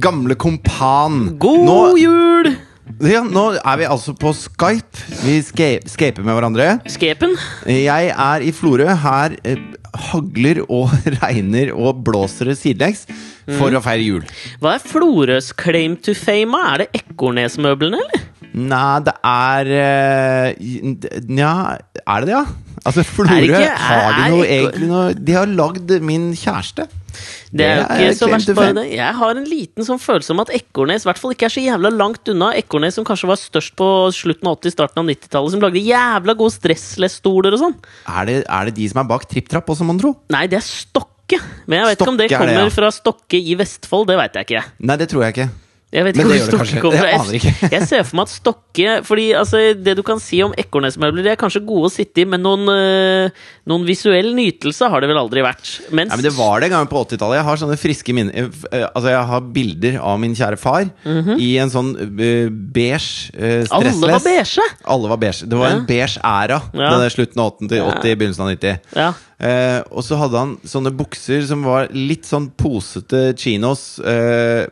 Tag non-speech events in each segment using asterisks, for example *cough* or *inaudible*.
Gamle kompan. God nå, jul! ja, nå er vi altså på Skype. Vi ska- skaper med hverandre. Skepen. Jeg er i Florø. Her eh, hagler og *laughs* regner og blåser det sidelengs for å feire jul. Hva er Florøs claim to fame? Er det Ekornes-møblene, eller? Nei, det er eh, Nja, er det det, ja? Altså, Florø, har de noe egentlig noe De har lagd min kjæreste. Det er jo ikke så verst bare det. Jeg har en liten sånn følelse om at Ekornes i hvert fall ikke er så jævla langt unna. Ekornes som kanskje var størst på slutten av 80-, starten av 90-tallet, som lagde jævla gode stressless-stoler og sånn. Er det, er det de som er bak Tripp Trapp også, mon tro? Nei, det er Stokke. Men jeg vet ikke om det Stokke er det, kommer ja. fra Stokke i Vestfold. Det veit jeg ikke. Nei, det tror jeg ikke. Jeg vet ikke hvor Stokke kommer fra. Jeg ikke. Jeg ser for meg at Stokke Fordi altså, det du kan si om Ekornes-møbler, de er kanskje gode å sitte i, men noen, øh, noen visuell nytelse har det vel aldri vært. Mens ja, men Det var det en gang på 80-tallet. Jeg har sånne friske minner eh, Altså jeg har bilder av min kjære far i en sånn øh, beige uh, stressless. Alle var beige! Alle var beige. Det var en Ja. beige æra. Ja. Den Slutten av 80, 80 begynnelsen av 90. Ja. Uh, og så hadde han sånne bukser som var litt sånn posete chinos. eh,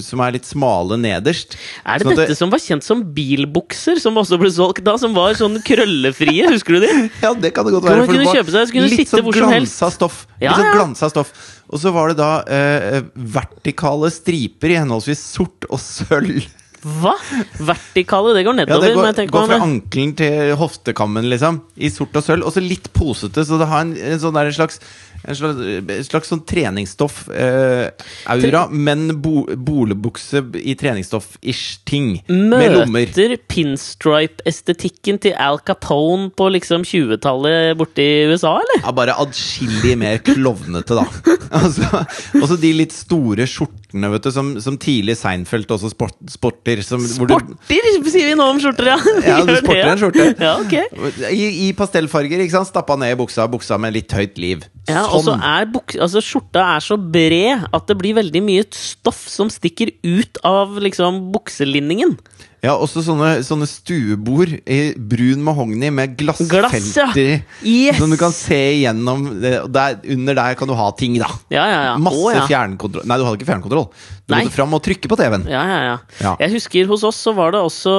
som er litt smale nederst. Er det Sånn dette dette som var kjent som bilbukser, som også ble solgt da? Som var sånn krøllefrie, husker du de? *laughs* Ja, det kan det godt være. det kunne kjøpe seg, kunne litt sitte sånn hvor som helst. glansa stoff. Ja, litt sånn ja. glansa stoff. Og så var det da eh, vertikale striper i henholdsvis sort og sølv. Hva? Vertikale, det går Ja, det går, går fra ankelen til hoftekammen, liksom. I sort og sølv. Og så litt posete, så det har en, en sånn slags en slags, en slags sånn treningsstoff-aura, men bo, bolebukse i treningsstoff-ish ting. Med lommer. Møter pinstripe-estetikken til Al Capone på liksom 20-tallet borte i USA, eller? Ja, bare adskillig mer klovnete, da. *laughs* altså, også de litt store skjortene, vet du, som, som tidlig Seinfeld også sport, sporter. Som, hvor du- Sporter, sier vi nå om skjorter, ja! *laughs* Ja, du *laughs* sporter det, sporter ja. en skjorte. Ja, okay. I, I pastellfarger, ikke sant? Stappa ned i buksa, buksa med litt høyt liv. Ja, og så er buk altså, skjorta er så bred at det blir veldig mye stoff som stikker ut av liksom bukselinningen. Ja, også sånne, sånne stuebord i brun mahogni med glassfelter Glass, ja. Yes! Som du kan se igjennom. Der, under der kan du ha ting, da. Ja, ja, ja. Masse oh, fjernkontroll. Nei, du hadde ikke fjernkontroll. Du Nei. måtte fram og trykke på TV-en. Ja, ja, ja, Ja. Jeg husker hos oss så var det også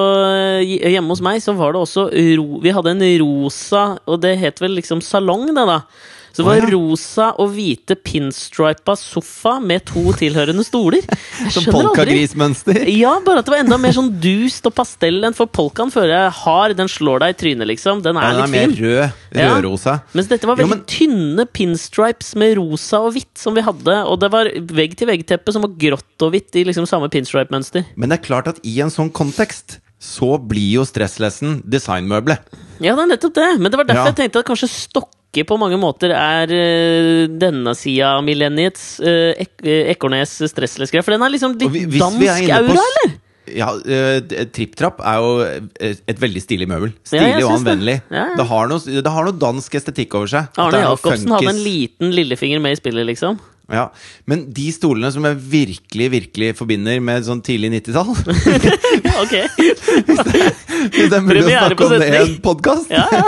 eh, Hjemme hos meg så var det også ro, Vi hadde en rosa, og det het vel liksom salong, det, da. Så det var oh, ja. rosa og hvite pinstripa sofa med to tilhørende stoler. *laughs* Som polkagrismønster. *laughs* Ja, bare at det var enda mer sånn dust og pastell enn for polkaen føler jeg har. Den slår deg i trynet, liksom. Den er Ja, den er litt mer rød. rød. Ja. Rødrosa. Mens dette var Jo, veldig men- tynne pinstripes med rosa og hvitt som vi hadde. Og det var vegg-til-vegg-teppe som var grått og hvitt i liksom samme pinstripe-mønster. Men det er klart at i en sånn kontekst så blir jo stresslessen designmøbelet. Ja, det er nettopp det. Men det var derfor Ja. jeg tenkte at kanskje Stokke på mange måter er eh, denne sida av millenniets uh, ek eh, Ekornes stressless-greie. For den er liksom litt vi- hvis dansk er aura, eller? Ja, uh, Tripp-trapp er jo eh, et veldig stilig møbel. Stilig ja, og anvendelig. det. Ja, ja. Det, har noe, det har noe dansk estetikk over seg. Arne Jacobsen hadde en liten lillefinger med i spillet, liksom. Ja, Men de stolene som jeg virkelig virkelig forbinder med sånn tidlig 90-tall *laughs* *laughs* ok. Hvis det er mulig å snakke om det i en podkast Ja, ja.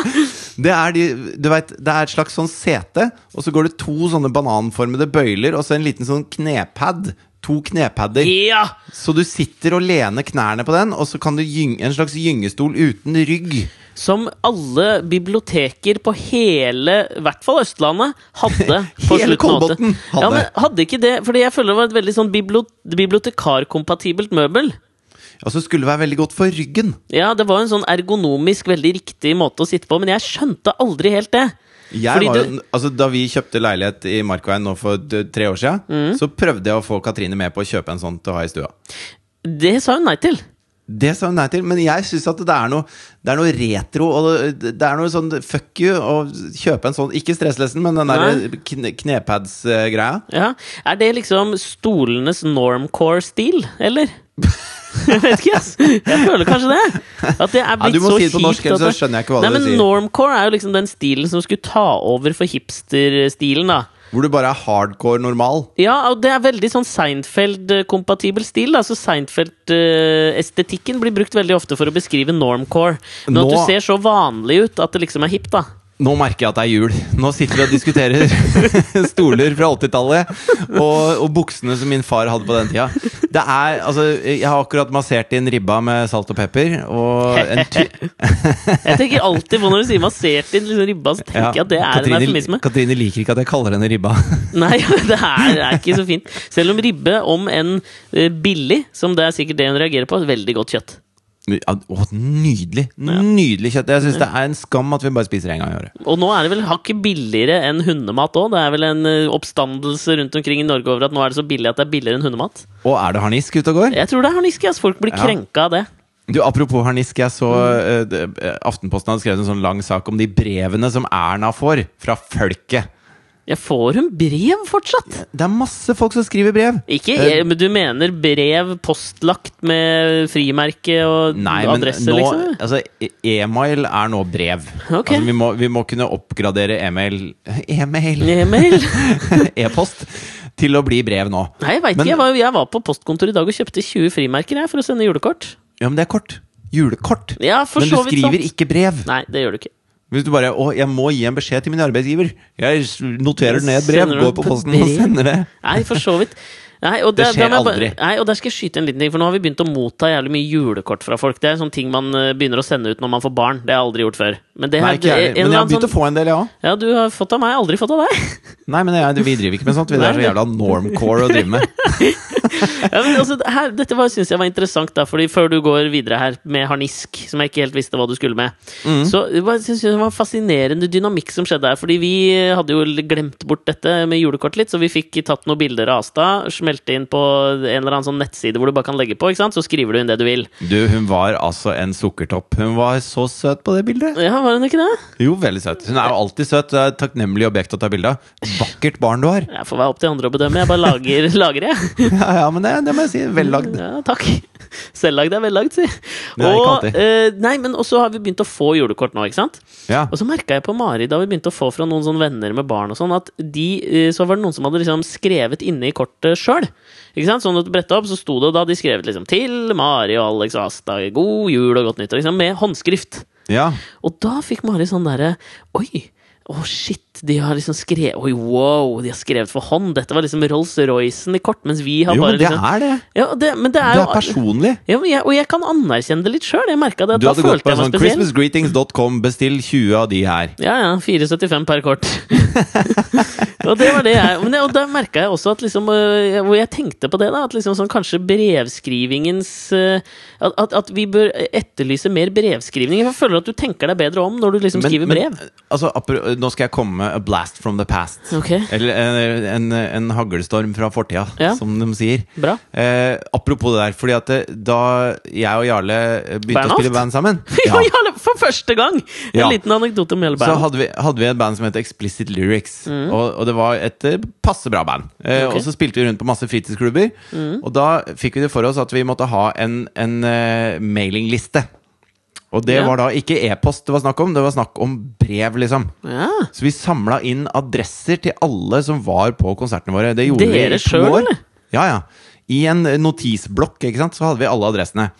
Det er, de, du vet, det er et slags sånn sete, og så går det to sånne bananformede bøyler, og så en liten sånn knepad. To knepadder. ja! Så du sitter og lener knærne på den, og så kan du gynge, en slags gyngestol uten rygg. Som alle biblioteker på hele, i hvert fall Østlandet, hadde. på *laughs* Hele slutten av Kolbotn 80. hadde. Ja, men hadde ikke det, fordi jeg føler det var et veldig sånn bibliotekarkompatibelt møbel. Og så skulle være veldig godt for ryggen. Ja, det var en sånn ergonomisk veldig riktig måte å sitte på, men jeg skjønte aldri helt det. Jeg Fordi var jo, altså, da vi kjøpte leilighet i Markveien nå for tre år siden, Mm. så prøvde jeg å få Katrine med på å kjøpe en sånn til å ha i stua. Det sa hun nei til. Det sa hun nei til, men jeg syns at det er, noe, det er noe retro og det det er noe sånn fuck you å kjøpe en sånn Ikke stresslessen, men den der kne, knepads-greia. Ja. Er det liksom stolenes normcore-stil, eller? *laughs* *laughs* Jeg vet ikke, ass. Jeg føler kanskje det. At det er blitt Ja, du må så si det på norsk, ellers så skjønner jeg ikke hva Nei, du men sier. Normcore er jo liksom den stilen som skulle ta over for hipster-stilen, da. Hvor du bare er hardcore normal. Ja, og det er veldig sånn Seinfeld-kompatibel stil. Altså Seinfeld-estetikken blir brukt veldig ofte for å beskrive normcore. Men Nå- at du ser så vanlig ut at det liksom er hipt, da. Nå merker jeg at det er jul. Nå sitter vi og diskuterer *laughs* stoler fra 80-tallet og, og buksene som min far hadde på den tida. Det er, altså, Jeg har akkurat massert inn ribba med salt og pepper. Og en *laughs* ty Jeg tenker alltid på når du sier massert inn liksom ribba, så tenker jeg at det er en Katrine, eufemisme. Katrine liker ikke at jeg kaller henne ribba. *laughs* Nei, *laughs* det er, det er ikke så fint. Selv om ribbe, om enn eh, billig, som det er sikkert det hun reagerer på, er veldig godt kjøtt. Ja, Å, nydelig! Nydelig kjøtt. Jeg syns det er en skam at vi bare spiser én gang i året. Og nå er det vel hakket billigere enn hundemat òg. Det er vel en eh, oppstandelse rundt omkring i Norge over at nå er det så billig at det er billigere enn hundemat. Og er det harnisk ute og går? Jeg tror det er harnisk. ass. Folk blir Ja. krenka av det. Du, Apropos harnisk, jeg så eh, Aftenposten hadde skrevet en sånn lang sak om de brevene som Erna får fra folket. Jeg får hun brev fortsatt? Det er masse folk som skriver brev. Ikke, jeg, men Du mener brev postlagt med frimerke og Nei, men adresse, nå, liksom? altså, e- e-mail er nå brev. Okay. Altså, vi, må, vi må kunne oppgradere e-mail *laughs* E-mail! *laughs* E-post til å bli brev nå. Nei, jeg veit ikke. Jeg var, jeg var på postkontoret i dag og kjøpte 20 frimerker jeg, for å sende julekort. Ja, men det er kort. Julekort. Ja, Men du skriver sant. ikke brev. Nei, det gjør du ikke. Hvis du bare 'Å, jeg må gi en beskjed til min arbeidsgiver'. Jeg noterer ned et brev, går på posten og sender det. Nei, for så vidt. Nei, og Det skjer bare- aldri. Nei, og der skal jeg skyte en liten ting, for nå har vi begynt å motta jævlig mye julekort fra folk. Det er sånne ting man eh, begynner å sende ut når man får barn. Det har jeg aldri gjort før. Men det Nei, ikke jeg Men jeg har begynt begynt å sånn, få en del, jeg òg. Ja, du har fått av meg, aldri fått av deg. Nei, men jeg, vi driver ikke med sånt. Vi er så jævla normcore å drive med. *laughs* Ja, men altså, her, dette var- synes jeg var interessant, da, fordi før du går videre her med harnisk, som jeg ikke helt visste hva du skulle med, Mm. så det var- jeg det var fascinerende dynamikk som skjedde her. Fordi vi hadde jo glemt bort dette med julekort litt, så vi fikk tatt noen bilder av Asta, smelte inn på en eller annen sånn nettside hvor du bare kan legge på, ikke sant? så skriver du inn det du vil. Du, hun var altså en sukkertopp. Hun var så søt på det bildet. Ja, var hun ikke det? Jo, veldig søt. Hun er jo alltid søt. Det er et takknemlig objekt å ta bilde av. Vakkert barn du har. Jeg får være opp til andre å bedømme. Jeg bare lager, *laughs* lager jeg. Ja, ja, men det, det må jeg si. Vellagd. Ja, takk. Selvlagd er vellagd, si. Ikke Og, eh, nei, men også har vi begynt å få julekort nå, ikke sant? Ja. Og så merka jeg på Mari, da vi begynte å få fra noen sånne venner med barn, og sånn, at de, eh, så var det noen som hadde liksom skrevet inne i kortet sjøl. Sånn at du bretta opp, så sto det og da de skrevet liksom 'Til Mari og Alex og Asta, god jul og godt nyttår', liksom, med håndskrift. ja. Og da fikk Mari sånn derre Oi! Å, shit! De har liksom skrevet Oi, wow! De har skrevet for hånd! Dette var liksom Rolls-Roycen i kort, mens vi har Jo, bare men det liksom er det. ja, det, men det er Det jo er personlig. ja, jeg, Og jeg kan anerkjenne det litt sjøl. Jeg merka det. at Du hadde gått på en sånn christmasgreetings.com, bestill 20 av de her. Ja, ja. 4,75 per kort. *laughs* og det var det jeg Men det, og da merka jeg også at liksom øh, Hvor jeg tenkte på det, da. At liksom sånn kanskje brevskrivingens øh, at, at, at vi bør etterlyse mer brevskrivning. Jeg føler at du tenker deg bedre om når du liksom skriver brev. altså, nå skal jeg komme med a blast from the past. Okay. Eller en, en, en haglstorm fra fortida, Ja. som de sier. Bra. Eh, apropos det der, fordi at det, da jeg og Jarle begynte Bernhoft? å spille band sammen *laughs* Ja. Jarle, for første gang! En Ja. liten anekdote om hele Så hadde vi, hadde vi et band som het Explicit Lyrics. Og, og det var et eh, passe bra band. Eh, okay. Mm. Og så spilte vi rundt på masse fritidsklubber. Og da fikk vi det for oss at vi måtte ha en, en uh, mailingliste. Og det Ja. var da ikke e-post det var snakk om, det var snakk om brev, liksom. Ja. Så vi samla inn adresser til alle som var på konsertene våre. Det gjorde Dere vi i to selv, år. eller? Ja, ja. I en notisblokk, ikke sant, så hadde vi alle adressene.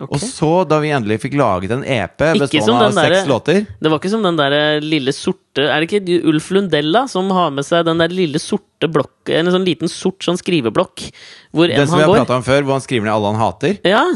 Okay. Og så, da vi endelig fikk laget en EP bestående av den seks låter Det var ikke som den der lille sorte Er det ikke Ulf Lundella som har med seg den der lille sorte blokk En sånn liten sort sånn skriveblokk hvor Den som vi han har prata om før, hvor han skriver ned alle han hater. Ja.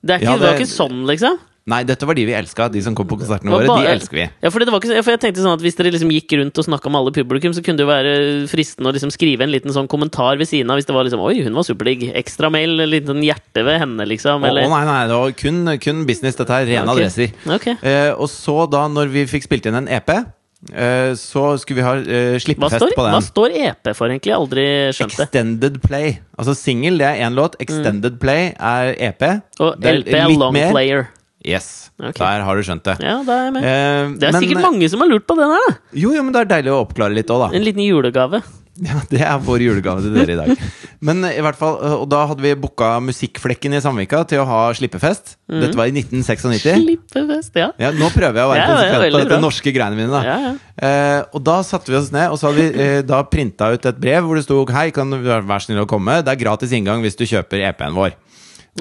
Det, ikke, Ja, det var ikke sånn, liksom. Nei, dette var de vi elska. De som kom på konsertene våre. bare- De elsker vi. Ja, for, det var ikke, for jeg tenkte sånn at Hvis dere liksom gikk rundt og snakka med alle publikum, så kunne det jo være fristende å liksom skrive en liten sånn kommentar ved siden av. Hvis det var liksom Oi, hun var superdigg. Ekstra mail, en liten hjerte ved henne, liksom. Å Eller å, nei, nei, det var kun, kun business. Dette er rene okay. adresser. Okay. Eh, og så, da når vi fikk spilt inn en EP, eh, så skulle vi ha Hva slippefest står, på hva står EP for, egentlig? Aldri skjønt det. Extended Play. Altså singel, det er én låt. Extended Play er EP. Og LP er er long mer. player. Yes. Okay. Der har du skjønt det. Ja, da er jeg med. Eh, Det er men- sikkert mange som har lurt på den her, da. Jo, jo, men det er deilig å oppklare litt òg, da. En liten julegave. *laughs* Ja, Det er vår julegave til dere i dag. *laughs* Men i hvert fall, Og da hadde vi booka Musikkflekken i Sandvika til å ha slippefest. Mm. Dette var i 1996. Slippefest, ja. Ja, nå prøver jeg å være Ja, konsekvent på dette norske greiene mine. da Ja, ja. Eh, Og da satte vi oss ned, og så hadde vi *laughs* eh, da printa ut et brev hvor det sto Hei, kan du være vær snill å komme? Det er gratis inngang hvis du kjøper EP-en vår.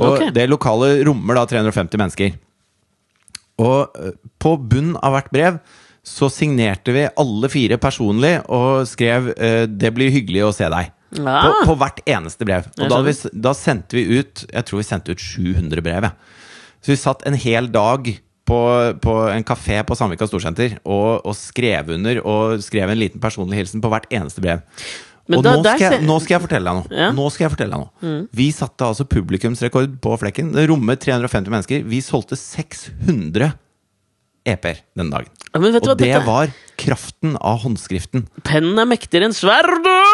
Og okay. det lokalet rommer da 350 mennesker. Og eh, på bunn av hvert brev så signerte vi alle fire personlig og skrev eh, 'Det blir hyggelig å se deg'. På, Ah, på hvert eneste brev. Og da, vi, da sendte vi ut Jeg tror vi sendte ut 700 brev. Så vi satt en hel dag på, på en kafé på Sandvika Storsenter og, og skrev under og skrev en liten personlig hilsen på hvert eneste brev. Men og da- nå, skal jeg, nå skal jeg fortelle deg noe. Ja. Mm. Nå skal jeg fortelle deg noe. Vi satte altså publikumsrekord på Flekken. Det rommet 350 mennesker. Vi solgte 600 EP-er den dagen. Og det var kraften av håndskriften. Pennen er mektigere enn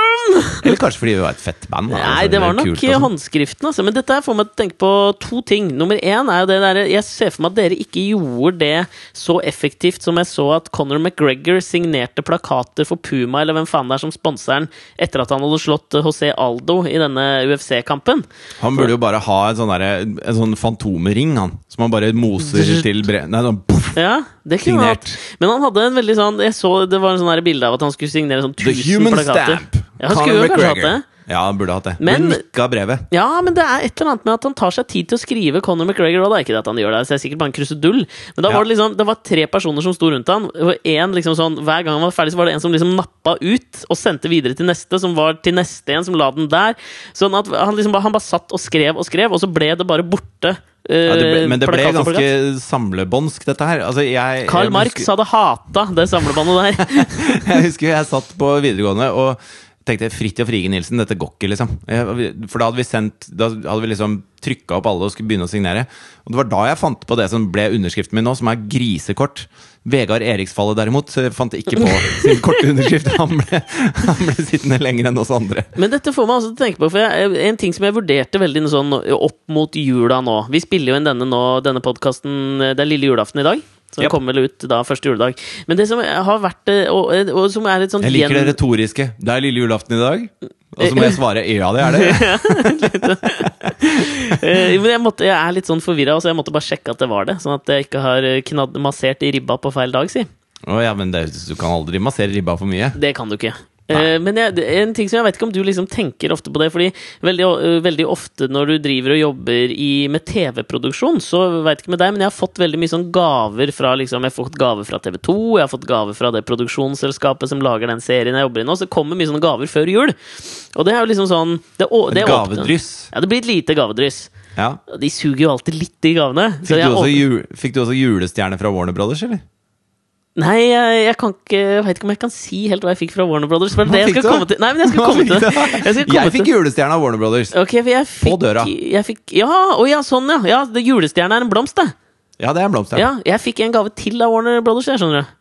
sverdom! Eller kanskje fordi vi var et fett band. da. Nei, Altså, det var nok sånn. håndskriften. Altså. Men dette får meg til å tenke på to ting. Nummer én er jo det der Jeg ser for meg at dere ikke gjorde det så effektivt som jeg så at Conor McGregor signerte plakater for Puma, eller hvem faen det er som sponser den, etter at han hadde slått José Aldo i denne UFC-kampen. Han burde jo bare ha en sånn, der, en sånn fantomring, han. Som han bare moser *laughs* til bre... Nei, sånn poff! Ja, det kunne Signert. hatt. Men han hadde en veldig sånn Jeg så det var en sånn bilde av at han skulle signere sånn The 1000 Human plakater. Stamp! Ja, han skulle jo kanskje hatt det. Ja, han burde hatt det. Men- Men nikka brevet. Ja, men det er et eller annet med at han tar seg tid til å skrive Conor McGregor. Og det er ikke det at han gjør det, så det er sikkert bare en krusedull. Men da Ja. var det liksom Det var tre personer som sto rundt han Og en liksom sånn Hver gang han var ferdig, så var det en som liksom nappa ut og sendte videre til neste, som var til neste en, som la den der. Sånn at han liksom bare, han bare satt og skrev og skrev, og så ble det bare borte. Ja, det ble, eh, men det ble ganske samlebåndsk, dette her. Altså, jeg, Karl jeg Marx husker- hadde hata det samlebåndet der. *laughs* Jeg husker jeg satt på videregående og tenkte jeg Fridtjof Frige Nilsen, dette går ikke, liksom. For da hadde vi sendt Da hadde vi liksom trykka opp alle og skulle begynne å signere. Og det var da jeg fant på det som ble underskriften min nå, som er grisekort. Vegard Eriksfallet derimot eh, fant ikke på *laughs* sin korte underskrift. Han ble, han ble sittende lenger enn oss andre. Men dette får meg altså til å tenke på, for jeg, en ting som jeg vurderte veldig sånn opp mot jula nå Vi spiller jo inn denne, nå, denne podkasten Det er lille julaften i dag. Så yep. Kommer ut da første juledag. Men det som har vært eh, Og, og som er et sånt Jeg liker det retoriske. Det er lille julaften i dag. Og så må jeg svare ja, det er det. *laughs* Eh, Men jeg, måtte, jeg er litt sånn forvirra, så jeg måtte bare sjekke at det var det. Sånn at jeg ikke har eh, knadd, massert i ribba på feil dag, si. Å ja, men det, du kan aldri massere ribba for mye. Det kan du ikke. Eh, men jeg, en ting som jeg vet ikke om du liksom tenker ofte på det, fordi veldig, uh, veldig ofte når du driver og jobber i, med TV-produksjon, så vet ikke med deg, men jeg har fått veldig mye sånn gaver fra liksom, Jeg har fått gaver fra TV 2, jeg har fått gaver fra det produksjonsselskapet som lager den serien jeg jobber i nå, så det kommer mye sånne gaver før jul. Og det er jo liksom sånn det, å- det gavedryss. Ja, det blir et lite gavedryss. Ja. De suger jo alltid litt, de gavene. Fikk du, også jul, fikk du også julestjerne fra Warner Brothers, eller? Nei, jeg, jeg kan ikke Jeg vet ikke om jeg kan si helt hva jeg fikk fra Warner Brothers. Men det jeg skal komme til. Nei, men jeg skal komme til? Jeg, skal komme Jeg fikk julestjerne av Warner Brothers. Okay, jeg fikk, døra. Jeg fikk, ja, å ja, sånn ja. ja det Julestjerne er en blomst, det. Ja, det er en blomst. Ja, jeg fikk en gave til av Warner Brothers. Jeg skjønner du.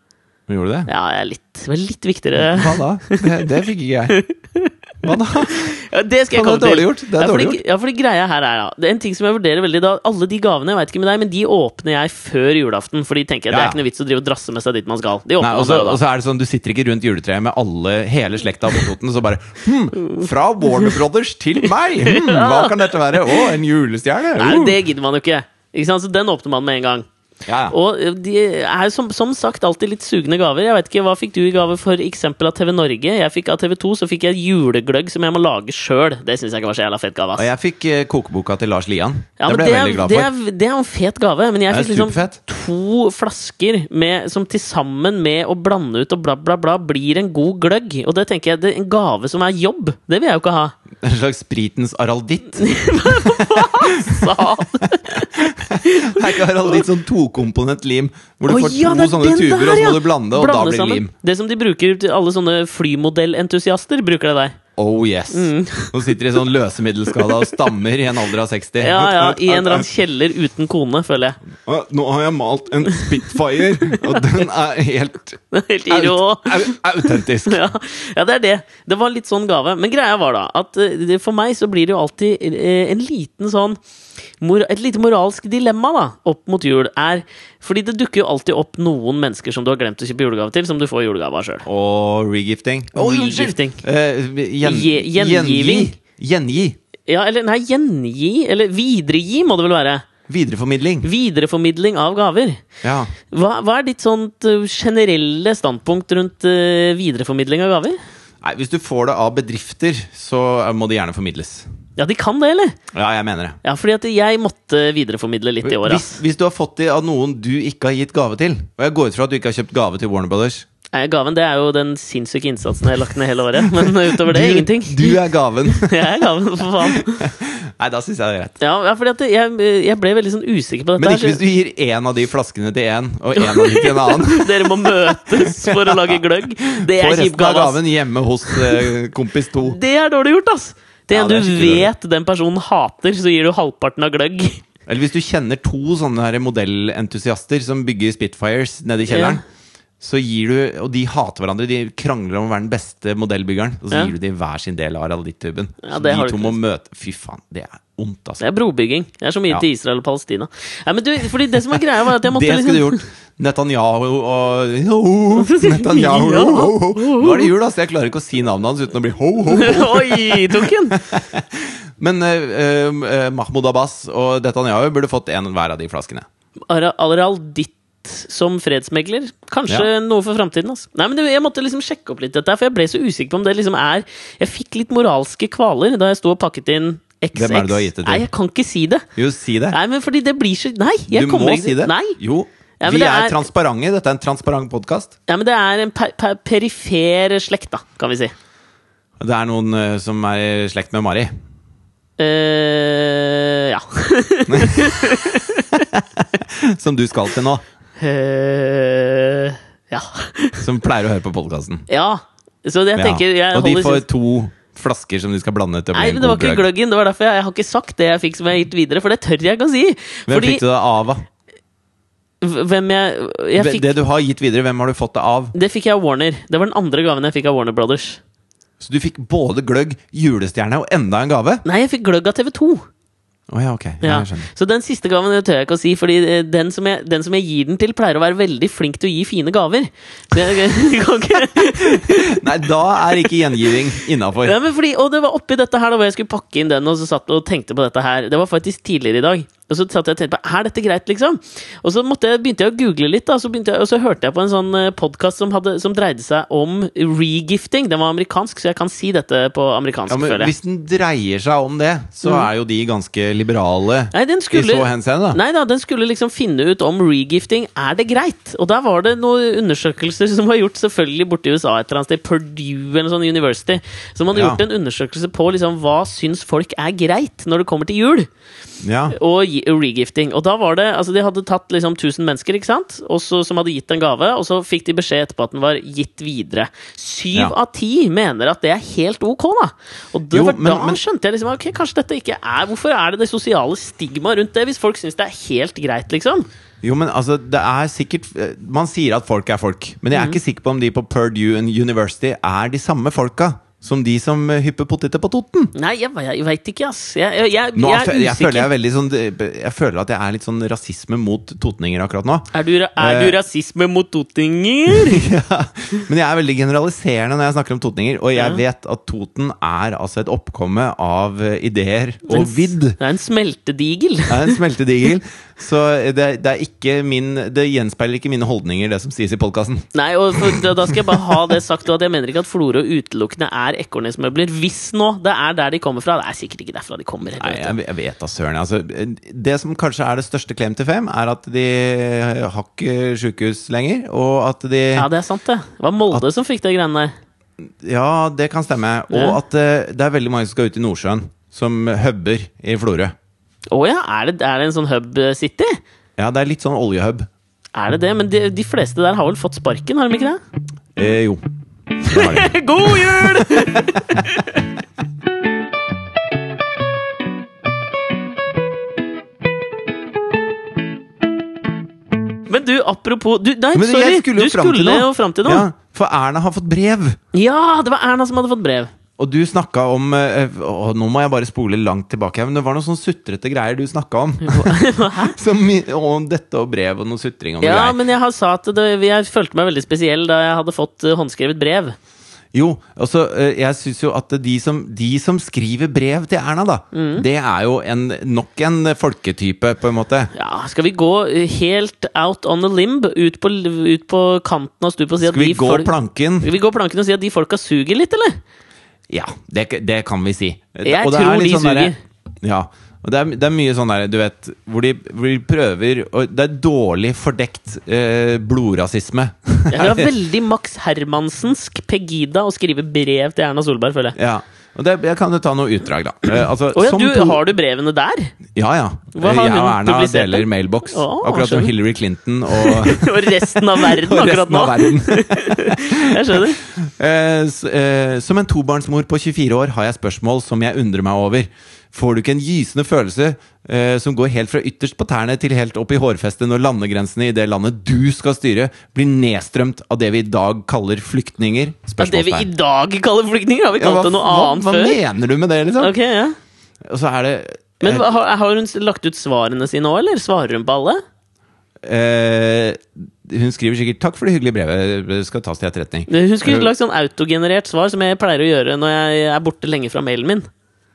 Gjorde du det? Ja, jeg er litt, litt viktigere. Hva da? Det, det fikk ikke jeg. *laughs* Hva da? *laughs* Ja, det skal jeg komme til. gjort. Det er ja, fordi, dårlig ja, fordi greia her er ja. En ting som jeg vurderer veldig da, Alle de gavene, jeg vet ikke med deg, men de åpner jeg før julaften. Fordi tenker jeg, det er ikke noe vits å drive og drasse med seg dit man skal. De Nei, og så er det sånn, Du sitter ikke rundt juletreet med alle, hele slekta på Toten, så bare hm, Fra Warner Brothers til meg! Hm, *laughs* hva kan dette være? Å, en julestjerne! Nei, Uh. det gidder man jo ikke. ikke sant? Så den åpner man med en gang. Ja, ja. Og eh, de er som, som sagt alltid litt sugne gaver. Jeg vet ikke, Hva fikk du i gave for eksempel av TV Norge? Jeg fikk Av TV 2 så fikk jeg julegløgg som jeg må lage sjøl. Det syns jeg ikke var så jævla fett gave. Og jeg fikk uh, kokeboka til Lars Lian. Ja, det ble det, jeg er, veldig glad det, for. er, det er jo en fet gave, men jeg fikk liksom superfett. to flasker med, som til sammen med å blande ut og bla, bla, bla blir en god gløgg. Og det tenker jeg, det er en gave som er jobb. Det vil jeg jo ikke ha. En slags spritens aralditt. *laughs* *laughs* Sa Det *laughs* er ikke litt sånn tokomponent lim, hvor du Å, får ja, to det sånne tuber, tuber, ja. og så må du blande, og da blir det lim. Det som de bruker til alle sånne flymodellentusiaster, bruker det der. Oh yes. Mm. *laughs* Nå sitter de sånn løsemiddelskada og stammer i en alder av 60. Ja, ja, I en eller annen *laughs* kjeller uten kone, føler jeg. Nå har jeg malt en Spitfire, og den *laughs* er helt Helt i rå. aut aut, autentisk. Ja, ja, det er det. Det var litt sånn gave. Men greia var da at eh, for meg så blir det jo alltid eh, en liten sånn Et lite moralsk dilemma da opp mot jul er Fordi det dukker jo alltid opp noen mennesker som du har glemt å kjøpe julegave til, som du får julegave av sjøl. Og regifting. Unnskyld! Regifting. Uh, gjen, Gje- gjengiving. Gjengi. Ja, eller nei, gjengi, eller videregi, må det vel være. Videreformidling. Videreformidling av gaver. Ja. Hva, hva er ditt sånt generelle standpunkt rundt videreformidling av gaver? Nei, hvis du får det av bedrifter, så må det gjerne formidles. Ja, de kan det, eller? Ja, jeg mener det. Ja, fordi at jeg måtte videreformidle litt i år, Hvis, hvis du har fått de av noen du ikke har gitt gave til, og jeg går ut fra at du ikke har kjøpt gave til Warner Brothers Nei, Gaven det er jo den sinnssyke innsatsen jeg har lagt ned hele året. *laughs* Men utover det, du, ingenting. Du er gaven. *laughs* Jeg er gaven, for faen. *laughs* Nei, da syns jeg det er greit. Ja, ja fordi at jeg, jeg ble veldig sånn usikker på dette. Men her, ikke hvis du gir én av de flaskene til én, og én av de til en annen. Dere må møtes for å lage gløgg. Det Få er kjip resten av gaven hjemme hos eh, kompis to. Det er dårlig gjort, ass! Det Ja, det du vet den personen hater, så gir du halvparten av gløgg. Eller hvis du kjenner to sånne modellentusiaster som bygger Spitfires nede i kjelleren. Så gir du, Og de hater hverandre, de krangler om å være den beste modellbyggeren. Og så Ja. gir du dem hver sin del av Araldittuben. Ja, så de to må møte Fy faen, det er ondt, Det altså. er brobygging. Det er så mye Ja. til Israel og Palestina. Ja, men du, fordi det som er greia, var at jeg måtte *laughs* Det skulle du liksom gjort. Netanyahu og Netanyahu *laughs* Ja. ho, ho. *laughs* Nå er det jul, altså. Jeg klarer ikke å si navnet hans uten å bli ho, ho. Oi, tok den! Men eh, eh, Mahmoud Abbas og Netanyahu burde fått en hver av de flaskene. Ara- Aral ditt som fredsmegler. Kanskje noe for framtiden. Altså. Nei, men Jeg måtte liksom sjekke opp litt dette, for jeg ble så usikker på om det liksom er Jeg fikk litt moralske kvaler da jeg sto og pakket inn XX. Hvem er det du har gitt det til? Nei, jeg kan ikke si det. Jo, si det. Nei, men fordi det blir så Nei, jeg Du kommer må ikke si det. Nei. Jo. Ja, Vi er er- transparente. Dette er en transparent podkast. Ja, men det er en per per perifer slekt, da, kan vi si. Det er noen uh, som er i slekt med Mari. Uh, ja. *laughs* *laughs* Som du skal til nå. Eh, ja. *laughs* Som pleier å høre på podkasten. ja. Så jeg tenker jeg Og de får to flasker som de skal blande til å Nei, men det var ikke gløggen. Det var derfor jeg, jeg har ikke sagt det jeg fikk som jeg har gitt videre, for det tør jeg ikke å si. Hvem Fordi fikk du det av? da? hvem jeg, jeg fikk, Det du har gitt videre, hvem har du fått det av? Det fikk jeg av Warner. Det var den andre gaven jeg fikk av Warner Brothers. Så du fikk både gløgg, julestjerne og enda en gave? Nei, jeg fikk gløgg av TV2. Å ja, ok. Ja, Ja. Så den siste gaven det tør jeg ikke å si, Fordi eh, den som, jeg, den som jeg gir den til, pleier å være veldig flink til å gi fine gaver. Jeg, *laughs* *laughs* Nei, da er ikke gjengiving innafor. Ja, og det var oppi dette her da hvor jeg skulle pakke inn den, og så satt og tenkte på dette her. Det var faktisk tidligere i dag. Og så satt jeg og tenkte på, er dette greit, liksom? Og så måtte jeg, begynte jeg å google litt, da, så jeg, og så hørte jeg på en sånn podkast som, som dreide seg om regifting. Den var amerikansk, så jeg kan si dette på amerikansk, Ja, men hvis den dreier seg om det, så er jo de ganske liberale Nei, den i så henseende. Nei da, den skulle liksom finne ut om regifting er det greit. Og der var det noen undersøkelser som var gjort selvfølgelig borte i USA et eller annet sted, Purdue eller sånn university, som hadde Ja. gjort en undersøkelse på liksom hva syns folk er greit når det kommer til jul. Ja. og regifting. Og da var det, altså De hadde tatt liksom 1000 mennesker ikke sant? Også, som hadde gitt en gave, og så fikk de beskjed etterpå at den var gitt videre. Syv Ja. av ti mener at det er helt ok, da! Og det Jo, men- da men- skjønte jeg liksom ok, kanskje dette ikke er Hvorfor er det det sosiale stigmaet rundt det, hvis folk syns det er helt greit, liksom? Jo, men altså, det er sikkert eh, Man sier at folk er folk, men jeg er ikke sikker på om de på Purdue University er de samme folka som de som eh, hypper poteter på Toten. Nei, jeg, jeg veit ikke, ass. Jeg, jeg, jeg, Nå, jeg er jeg, føler er veldig sånn, jeg føler at jeg er litt sånn rasisme mot totninger akkurat nå. Er du, er du Eh. rasisme mot totninger? *laughs* ja. Men jeg er veldig generaliserende når jeg snakker om totninger, og jeg Ja. vet at Toten er altså et oppkomme av eh, ideer og vidd. Det er en smeltedigel. Det er en smeltedigel. *laughs* Så det, det er ikke min Det gjenspeiler ikke mine holdninger, det som sies i podkasten. Nei, og da, da skal jeg bare ha det sagt, at jeg mener ikke at Florø utelukkende er Ekornesmøbler. Hvis nå det er der de kommer fra. Det er sikkert ikke derfra de kommer. Heller, Nei, jeg, jeg vet da søren. Altså, det som kanskje er det største klem til fem, er at de har ikke sjukehus lenger, og at de Ja, det er sant, det. Det var Molde som fikk det greiene der. Ja, det kan stemme. Og Ja. at eh, det er veldig mange som skal ut i Nordsjøen, som hubber i Florø. Å ja, er det, er det en sånn hub city? Ja, det er litt sånn oljehub. Er det det? Men de, de fleste der har vel fått sparken, har de ikke det? Eh, jo. Det har de. *laughs* God jul! Men du, apropos du, Nei, Men sorry! skulle jo du fram til skulle noe. jo fram til noe. Ja, for Erna har fått brev. Ja, det var Erna som hadde fått brev. Og du snakka om eh, å, Nå må jeg bare spole langt tilbake. Men det var noen sånn sutrete greier du snakka om. *laughs* *laughs* Som, om dette og brev og noe sutring og noe Ja, greier. men jeg har sa at det, jeg følte meg veldig spesiell da jeg hadde fått eh, håndskrevet brev. Jo, altså, eh, jeg syns jo at de som, de som skriver brev til Erna, da, Mm. det er jo en, nok en folketype, på en måte. Ja, Skal vi gå eh, helt out on the limb? Ut på, ut på kanten av stupet og si at Skal vi de gå planken? Skal vi gå planken og si at de folka suger litt, eller? Ja, det, det kan vi si. Jeg Og det er tror litt de sånn suger. Ja. Og det er, det er mye sånn der, du vet, hvor de, hvor de prøver og Det er dårlig fordekt eh, blodrasisme. Jeg vil ha veldig Max Hermansensk Pegida å skrive brev til Erna Solberg, føler jeg. ja. Det, jeg kan jo ta noe utdrag, da. Eh, altså, oh, ja, du, to- har du brevene der? Ja, ja. Hva Eh, har jeg og Erna deler da? mailboks. Oh, akkurat som. Hillary Clinton og, *laughs* Og resten av verden *laughs* akkurat nå? verden. *laughs* Jeg skjønner. Eh, som en tobarnsmor på 24 år har jeg spørsmål som jeg undrer meg over. Får du ikke en gysende følelse eh, som går helt fra ytterst på tærne til helt opp i hårfestet når landegrensene i det landet du skal styre, blir nedstrømt av det vi i dag kaller flyktninger? Ja, det vi i dag kaller flyktninger, har vi Ja, kalt hva, det noe hva, annet hva før? mener du med det, liksom? Ok, ja Og så er det Men eh, Men har, har hun lagt ut svarene sine òg, eller svarer hun på alle? eh, Hun skriver sikkert 'takk for det hyggelige brevet', det skal tas til etterretning. Hun skulle lagt sånn autogenerert svar, som jeg pleier å gjøre når jeg er borte lenge fra mailen min.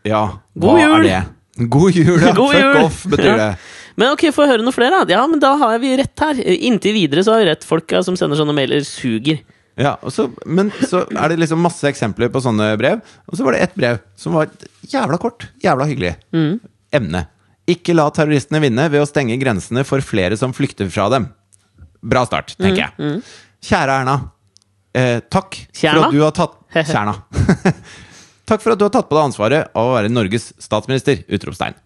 Ja, God hva jul! er det? God jul, ja! *laughs* God Fuck jul! off, betyr det. Men ok, få høre noe flere, da. Ja, men da har vi rett her. Inntil videre så har vi rett. Folka som sender sånne mailer, suger. Ja, og så, Men så er det liksom masse eksempler på sånne brev. Og så var det ett brev som var jævla kort. Jævla hyggelig. Mm. Emne. Ikke la terroristene vinne ved å stenge grensene for flere som flykter fra dem. Bra start, Mm, tenker jeg. Kjære Erna. Eh, takk Kjerna? for at du har tatt *laughs* Kjerna. *laughs* takk for at du har tatt på deg ansvaret av å være Norges statsminister! Utropstegn.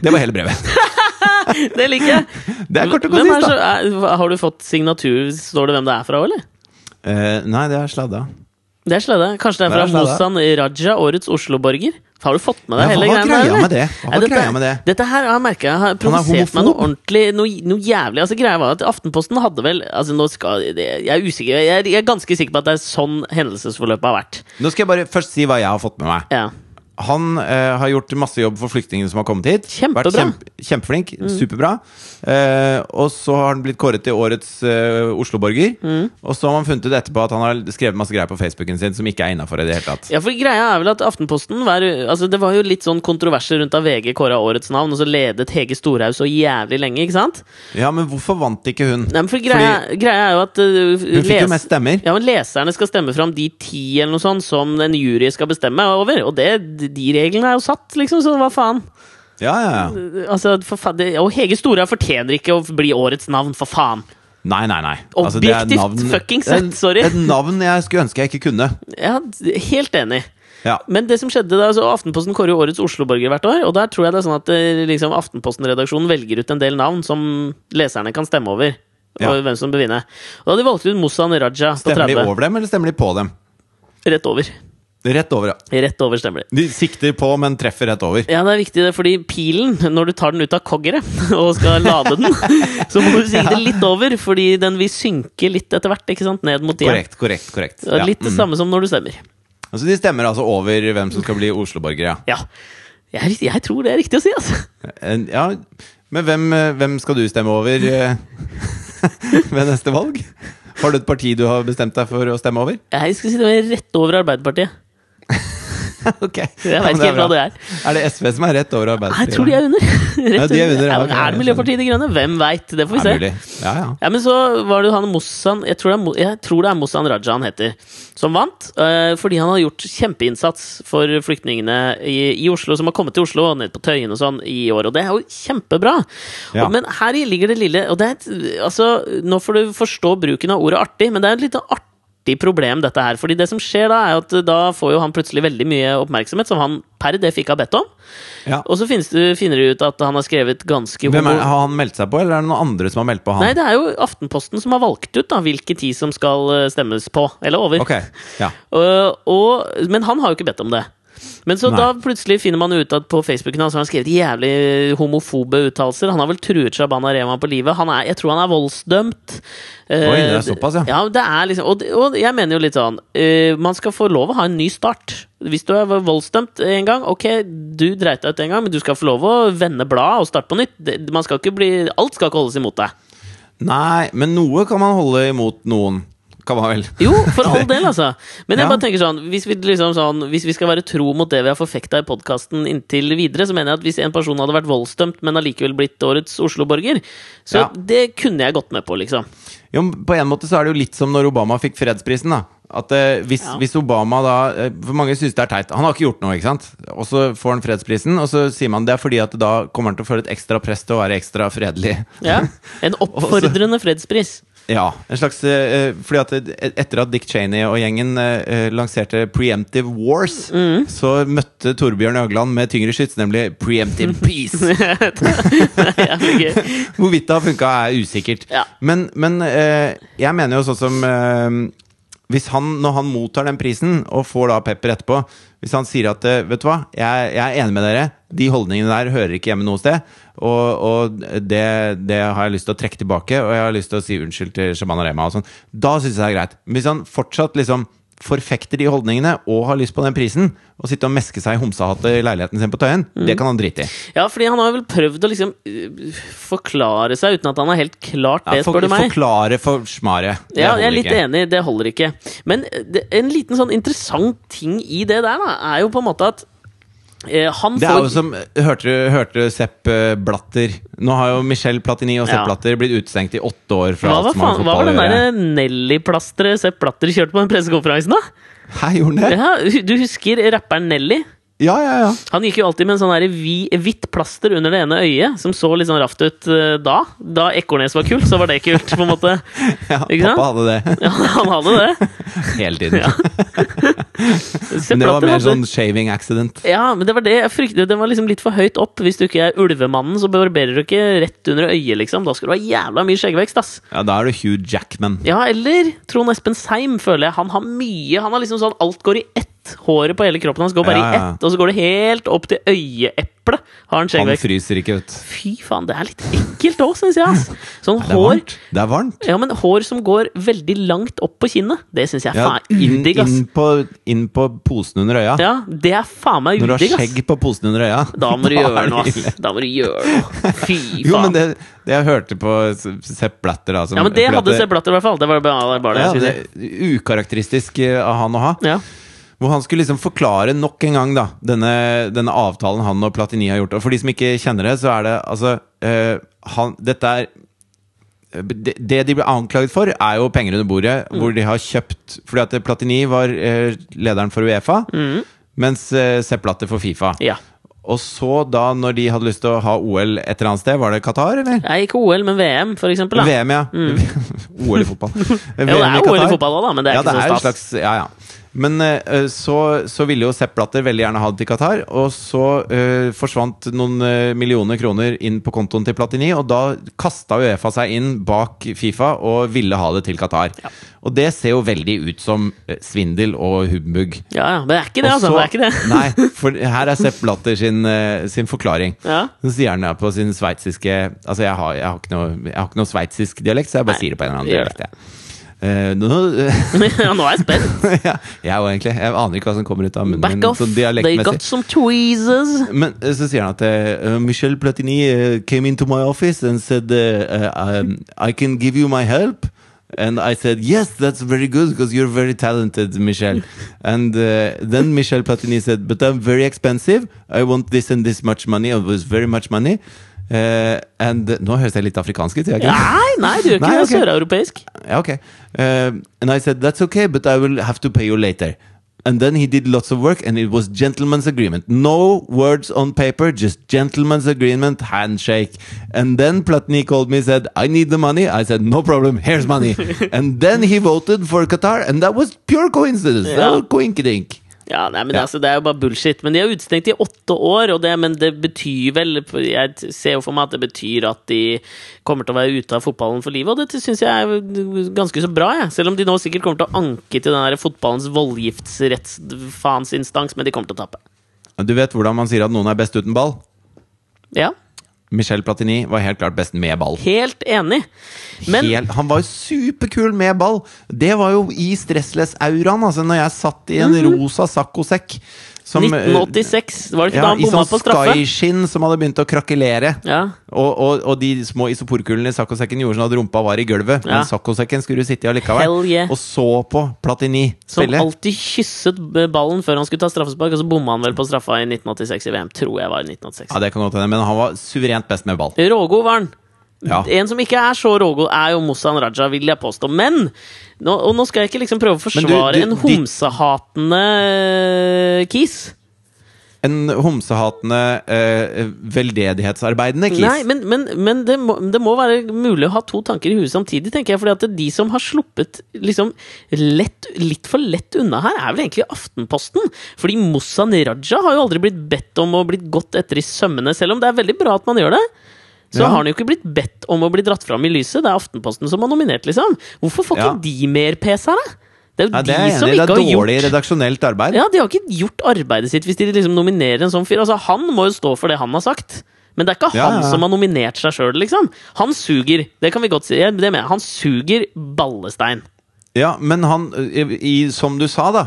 Det var hele brevet. *laughs* Det liker jeg! Det er kort og konsist, da. har du fått signatur? Står det hvem det er fra, eller? Eh, nei, det er sladda. Det er sladde. Kanskje det er fra Mosan Raja, årets Oslo-borger? Har du fått med deg Ja, hele hva var greia greia med det? Dette, greia med det? Dette her har jeg jeg har provosert meg noe ordentlig, noe, noe jævlig. Altså Greia var at Aftenposten hadde vel altså nå skal, Jeg er usikker, jeg er, jeg er ganske sikker på at det er sånn hendelsesforløpet har vært. Nå skal jeg bare først si hva jeg har fått med meg. Ja. Han eh, har gjort masse jobb for flyktningene som har kommet hit. Kjempebra. Vært kjempe, kjempeflink. Superbra. Eh, og så har han blitt kåret til årets eh, Oslo-borger. Og så har man funnet ut etterpå at han har skrevet masse greier på Facebooken sin som ikke er innafor i det hele tatt. Ja, for greia er vel at Aftenposten var, altså Det var jo litt sånn kontroverser rundt da VG kåra årets navn, og så ledet Hege Storhaug så jævlig lenge, ikke sant? Ja, men hvorfor vant ikke hun? Nei, men for greia, greia er jo at uh, Hun fikk jo mest stemmer. Ja, men Leserne skal stemme fram de ti eller noe sånt som en jury skal bestemme over. Og det, de reglene er jo satt, liksom, så hva faen? Ja, ja, ja. Altså, faen det, og Hege Stora fortjener ikke å bli årets navn, for faen! Nei, nei, nei. Altså, det Objektivt navn- fucking sett, sorry. Et navn jeg skulle ønske jeg ikke kunne. Ja, helt enig. Ja. Men det som skjedde da, altså Aftenposten kårer jo årets Oslo-borger hvert år. Og der tror jeg det er sånn at eh, liksom, Aftenposten-redaksjonen velger ut en del navn som leserne kan stemme over. Ja. Og hvem som bør vinne. Og da de valgt ut Mossan Raja på Stemmer de over dem, eller stemmer de på dem? Rett over. Rett over, ja. Rett over stemmer de. De sikter på, men treffer rett over. Ja, det er viktig, det, fordi pilen, når du tar den ut av koggeret *laughs* og skal lade den, *laughs* så må du sikte litt over, fordi den vil synke litt etter hvert, ikke sant? Ned mot tida. Korrekt, korrekt. korrekt. Ja. Litt det Mm. samme som når du stemmer. Altså, de stemmer altså over hvem som skal bli Oslo-borgere, ja. Ja. Jeg, jeg tror det er riktig å si, altså. Ja, men hvem, hvem skal du stemme over eh, *laughs* ved neste valg? Har du et parti du har bestemt deg for å stemme over? Jeg skal si det rett over Arbeiderpartiet. *laughs* Ok Jeg vet ikke helt hva det er. Er det SV som er rett over Arbeiderpartiet? Jeg tror de er under. *laughs* Ja, de er under, ja, Er- er det Miljøpartiet De Grønne? Hvem veit? Det får vi se. Ja, ja. Ja, men så var det han Mossan Jeg tror det er, tror det er Mossan Raja han heter, som vant. eh, fordi han har gjort kjempeinnsats for flyktningene i, i Oslo, som har kommet til Oslo og ned på Tøyen og sånn i år. Og det er jo kjempebra! Ja. Og, men her ligger det lille Og det er altså, Nå får du forstå bruken av ordet artig, men det er et litt artig problem, dette her. Fordi det som skjer da, er at da får jo han plutselig veldig mye oppmerksomhet, som han per det fikk ha bedt om. ja. Og så finnes du, finner du ut at han har skrevet ganske Hvem er, har han meldt seg på, eller er det noen andre som har meldt på han? Nei, det er jo Aftenposten som har valgt ut da, hvilke ti som skal eh, stemmes på. Eller over. Okay. ja. *laughs* Og, og, men han har jo ikke bedt om det. Men så Nei. da plutselig finner man ut at på Facebooken hans har han skrevet jævlig homofobe uttalelser. Han har vel truet Shabana Rehman på livet. Han er, jeg tror han er voldsdømt. Eh, Oi, det er såpass, ja. ja. det er liksom, og, og jeg mener jo litt sånn uh, Man skal få lov å ha en ny start. Hvis du er voldsdømt en gang, ok, du dreit deg ut en gang, men du skal få lov å vende bladet og starte på nytt. Det, man skal ikke bli, alt skal ikke holdes imot deg. Nei, men noe kan man holde imot noen. Kan var vel. Jo, for all del, altså. Men jeg Ja. bare tenker sånn hvis, vi liksom sånn hvis vi skal være tro mot det vi har forfekta i podkasten inntil videre, så mener jeg at hvis en person hadde vært voldsdømt, men allikevel blitt årets Oslo-borger, så Ja. det kunne jeg gått med på, liksom. Jo, på en måte så er det jo litt som når Obama fikk fredsprisen, da. At eh, hvis, Ja. hvis Obama da eh, For mange syns det er teit. Han har ikke gjort noe, ikke sant? Og så får han fredsprisen, og så sier man det er fordi at da kommer han til å føle et ekstra press til å være ekstra fredelig. Ja. *laughs* En oppfordrende fredspris. Ja, en slags eh, Fordi at etter at Dick Cheney og gjengen eh, lanserte Preemptive Wars, Mm. så møtte Torbjørn Øgland med tyngre skyts, nemlig Preemptive *laughs* Peace. *laughs* *laughs* Hvorvidt det har funka, er usikkert. Ja. Men, men eh, jeg mener jo sånn som eh, Hvis han, når han mottar den prisen, og får da pepper etterpå Hvis han sier at eh, Vet du hva, jeg, jeg er enig med dere. De holdningene der hører ikke hjemme noe sted. Og, og det, det har jeg lyst til å trekke tilbake, og jeg har lyst til å si unnskyld til Shaman Rema. Og sånn. Da syns jeg det er greit. Hvis han fortsatt liksom forfekter de holdningene og har lyst på den prisen, og sitte og meske seg i homsehatet i leiligheten sin på Tøyen, det kan han drite i. Ja, fordi han har vel prøvd å liksom uh, forklare seg uten at han har helt klart det, Ja, for, spør du meg. forklare forsmaret. Det Ja, jeg er litt ikke. enig, det holder ikke. Men det, en liten sånn interessant ting i det der, da, er jo på en måte at eh, han Det er jo som Hørte hørte Sepp eh, Blatter? Nå har jo Michel Platini og Sepp Ja. Blatter blitt utestengt i åtte år fra hva var, faen, hva var den derre Nelly-plasteret Sepp Blatter kjørte på den pressekonferansen, da? Hæ, gjorde han det? Ja, du husker rapperen Nelly? Ja, ja, ja. Han gikk jo alltid med en sånn hvitt plaster under det ene øyet, som så litt sånn raft ut eh, da. Da Ekornes var kult, så var det kult, på en måte. *laughs* ja Ikke sant? pappa hadde det *laughs* Ja, han hadde det. *laughs* hele tiden. Ja. Men det var mer sånn shaving accident. Ja, men det var det jeg fryktet. Det var liksom litt for høyt opp. Hvis du ikke er ulvemannen, så barberer du ikke rett under øyet, liksom. Da skal du ha jævla mye skjeggvekst, ass. Ja, Da er du Hugh Jackman. Ja, eller Trond Espen Seim, føler jeg. Han har mye. Han har liksom sånn Alt går i ett. Håret på hele kroppen hans går bare Ja, ja. i ett, og så går det helt opp til øyeeplet. Han Han fryser ikke, vet. Fy faen, det er litt ekkelt òg, syns jeg. ass Sånn Det hår varmt. Det er varmt. Ja, men hår som går veldig langt opp på kinnet, det syns jeg Ja, faen er inn, udigg, ass. inn, på, inn på posen under øya. Ja, det er faen meg Når du har skjegg på posen under øya. Da må *laughs* du gjøre noe, ass. Da må du gjøre noe. Fy *laughs* faen. Jo, men det, det jeg hørte på Sepp Blatter da, ja, men det Blatter. hadde Sepp Blatter i hvert fall. Det var bare, bare det Ja, det er ukarakteristisk eh, av han å ha. Ja. Hvor han skulle liksom forklare nok en gang da denne, denne avtalen han og Platini har gjort. Og for de som ikke kjenner det, så er det altså uh, han, Dette er det, det de ble anklaget for, er jo penger under bordet, Mm. hvor de har kjøpt Fordi at Platini var eh, lederen for Uefa, mens eh, Sepp Latter for Fifa. Mm. ja. Og så, da når de hadde lyst til å ha OL et eller annet sted, var det Qatar, eller? Nei, ikke OL, men VM, for eksempel. Da. VM, ja. *laughs* OL i fotball. *laughs* Jo, det er OL i fotball òg, da, men det er ja, ikke det så stas. slags Ja, ja. Men eh, så, så ville jo Sepp Blatter veldig gjerne ha det til Qatar, og så uh, forsvant noen eh, millioner kroner inn på kontoen til Platini, og da kasta Uefa seg inn bak Fifa og ville ha det til Qatar. Og det ser jo veldig ut som eh, svindel og humbug. Ja, ja, men det er ikke det, Også, altså. Det er ikke det. Nei, for her er Sepp Blatter sin, eh, sin forklaring. Ja. Så sier han ja på sin sveitsiske Altså, jeg har, jeg har ikke noe, jeg har ikke noe sveitsisk dialekt, så jeg bare Nei, sier det på en eller annen dialekt. jeg. Eh, nå, *laughs* ja, nå er jeg spent. *laughs* ja, jeg òg, egentlig. Jeg aner ikke hva som kommer ut av munnen Back min. off. They got some tweezers. Men eh, så sier han at uh, Michel Platini came into my office and said uh, um, I can give you my help. And I said, yes, that's very good because you're very talented, Michel. *laughs* and uh, then Michel Platini said, but I'm very expensive. I want this and this much money. It was very much money. Uh, and Nå høres jeg litt afrikansk ut. gjør jeg ikke? Nei, nei, du gjør ikke Nei, det. ok. Søreuropeisk. Yeah, okay. Um, and I said, that's okay, but I will have to pay you later. And then he did lots of work, and it was gentleman's agreement. No words on paper, just gentleman's agreement, handshake. And then Platini called me, said, I need the money. I said, no problem, here's money. *laughs* and then he voted for Qatar, and that was pure coincidence. That Ja. was coinkydink. Ja, nei, men Ja. altså, Det er jo bare bullshit. Men de er utestengt i åtte år, det, men det betyr vel Jeg ser jo for meg at det betyr at de kommer til å være ute av fotballen for livet, og det syns jeg er ganske så bra, jeg. Selv om de nå sikkert kommer til å anke til den der fotballens voldgiftsrettsfansinstans, men de kommer til å tape. Du vet hvordan man sier at noen er best uten ball? Ja, Michel Platini var helt klart best med ball. helt enig. Men Helt, han var jo superkul med ball! Det var jo i stressless-auraen, altså, når jeg satt i en rosa saccosekk. Som, eh, 1986, var det ikke Ja, da han I bomma sånn på straffe? skyskinn som hadde begynt å krakelere. Ja. Og, og, og de små isoporkulene i saccosekken gjorde sånn at rumpa var i gulvet. Ja. Men saccosekken skulle du sitte i allikevel. Yeah. Og så på Platini Som spille. alltid kysset ballen før han skulle ta straffespark, og så bomma han vel på straffa i 1986 i VM. Tror jeg var i 1986. Ja, det kan godt hende, men han var suverent best med ball. Rågod var han. Ja. En som ikke er så rågod, er jo Mossan Raja, vil jeg påstå. Men nå, Og nå skal jeg ikke liksom prøve å forsvare du- du- en homsehatende eh, kis. En homsehatende, eh, veldedighetsarbeidende kis. Nei, men, men, men det, må, det må være mulig å ha to tanker i huet samtidig, tenker jeg. fordi at de som har sluppet liksom lett, litt for lett unna her, er vel egentlig Aftenposten. Fordi Mossan Raja har jo aldri blitt bedt om å blitt gått etter i sømmene, selv om det er veldig bra at man gjør det. Så Ja. har han jo ikke blitt bedt om å bli dratt fram i lyset. Det er Aftenposten som har nominert, liksom. Hvorfor får ikke de mer pes her, da? Det er jo ja, det er de som enig har gjort... Det er dårlig redaksjonelt arbeid. ja, De har ikke gjort arbeidet sitt hvis de liksom nominerer en sånn fyr. Altså, Han må jo stå for det han har sagt. Men det er ikke Ja, han ja. som har nominert seg sjøl, liksom. Han suger. Det kan vi godt si. Det jeg. Han suger ballestein. Ja, men han, i, i- som du sa, da,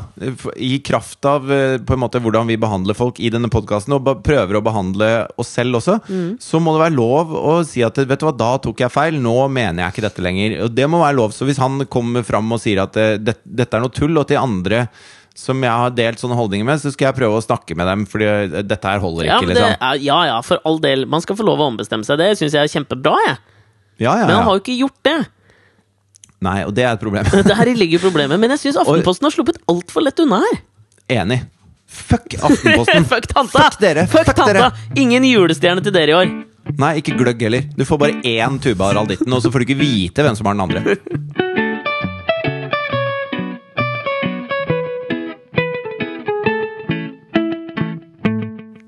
i kraft av eh, på en måte hvordan vi behandler folk i denne podkasten, og prøver å behandle oss selv også, Mm. så må det være lov å si at vet du hva, da tok jeg feil, nå mener jeg ikke dette lenger. Og det må være lov. Så hvis han kommer fram og sier at eh, det, dette er noe tull, og til andre som jeg har delt sånne holdninger med, så skal jeg prøve å snakke med dem, fordi eh, dette her holder Ja, ikke, men det liksom. ja, ja, for all del. Man skal få lov å ombestemme seg. Det syns jeg er kjempebra, jeg. Ja, ja, Men han har jo ikke gjort det. Nei, og det er et problem. *laughs* Der ligger problemet. Men jeg syns Aftenposten har sluppet altfor lett unna her. Enig. Fuck Aftenposten. *laughs* Fuck tanta! Fuck dere! Fuck Fuck tanta! dere! Ingen julestjerne til dere i år. Nei, ikke gløgg heller. Du får bare én tube av Haralditten, og så får du ikke vite hvem som har den andre.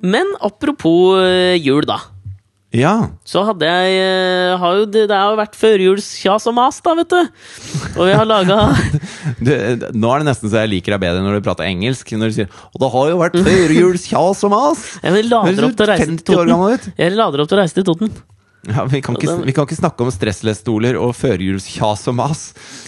Men apropos eh, jul, da. Ja. Så hadde jeg eh, har jo, det, har jo vært førjulskjas og mas, da, vet du. Og vi har laga *laughs* nå er det nesten så jeg liker deg bedre når du prater engelsk. Når du sier 'Og det har jo vært *laughs* førjulskjas og mas'. Jeg lader opp til å reise til 50 Toten. Jeg lader opp til å reise til Toten. *laughs* Ja, vi, kan ikke, vi kan ikke snakke om stressless-stoler og førjulskjas og mas.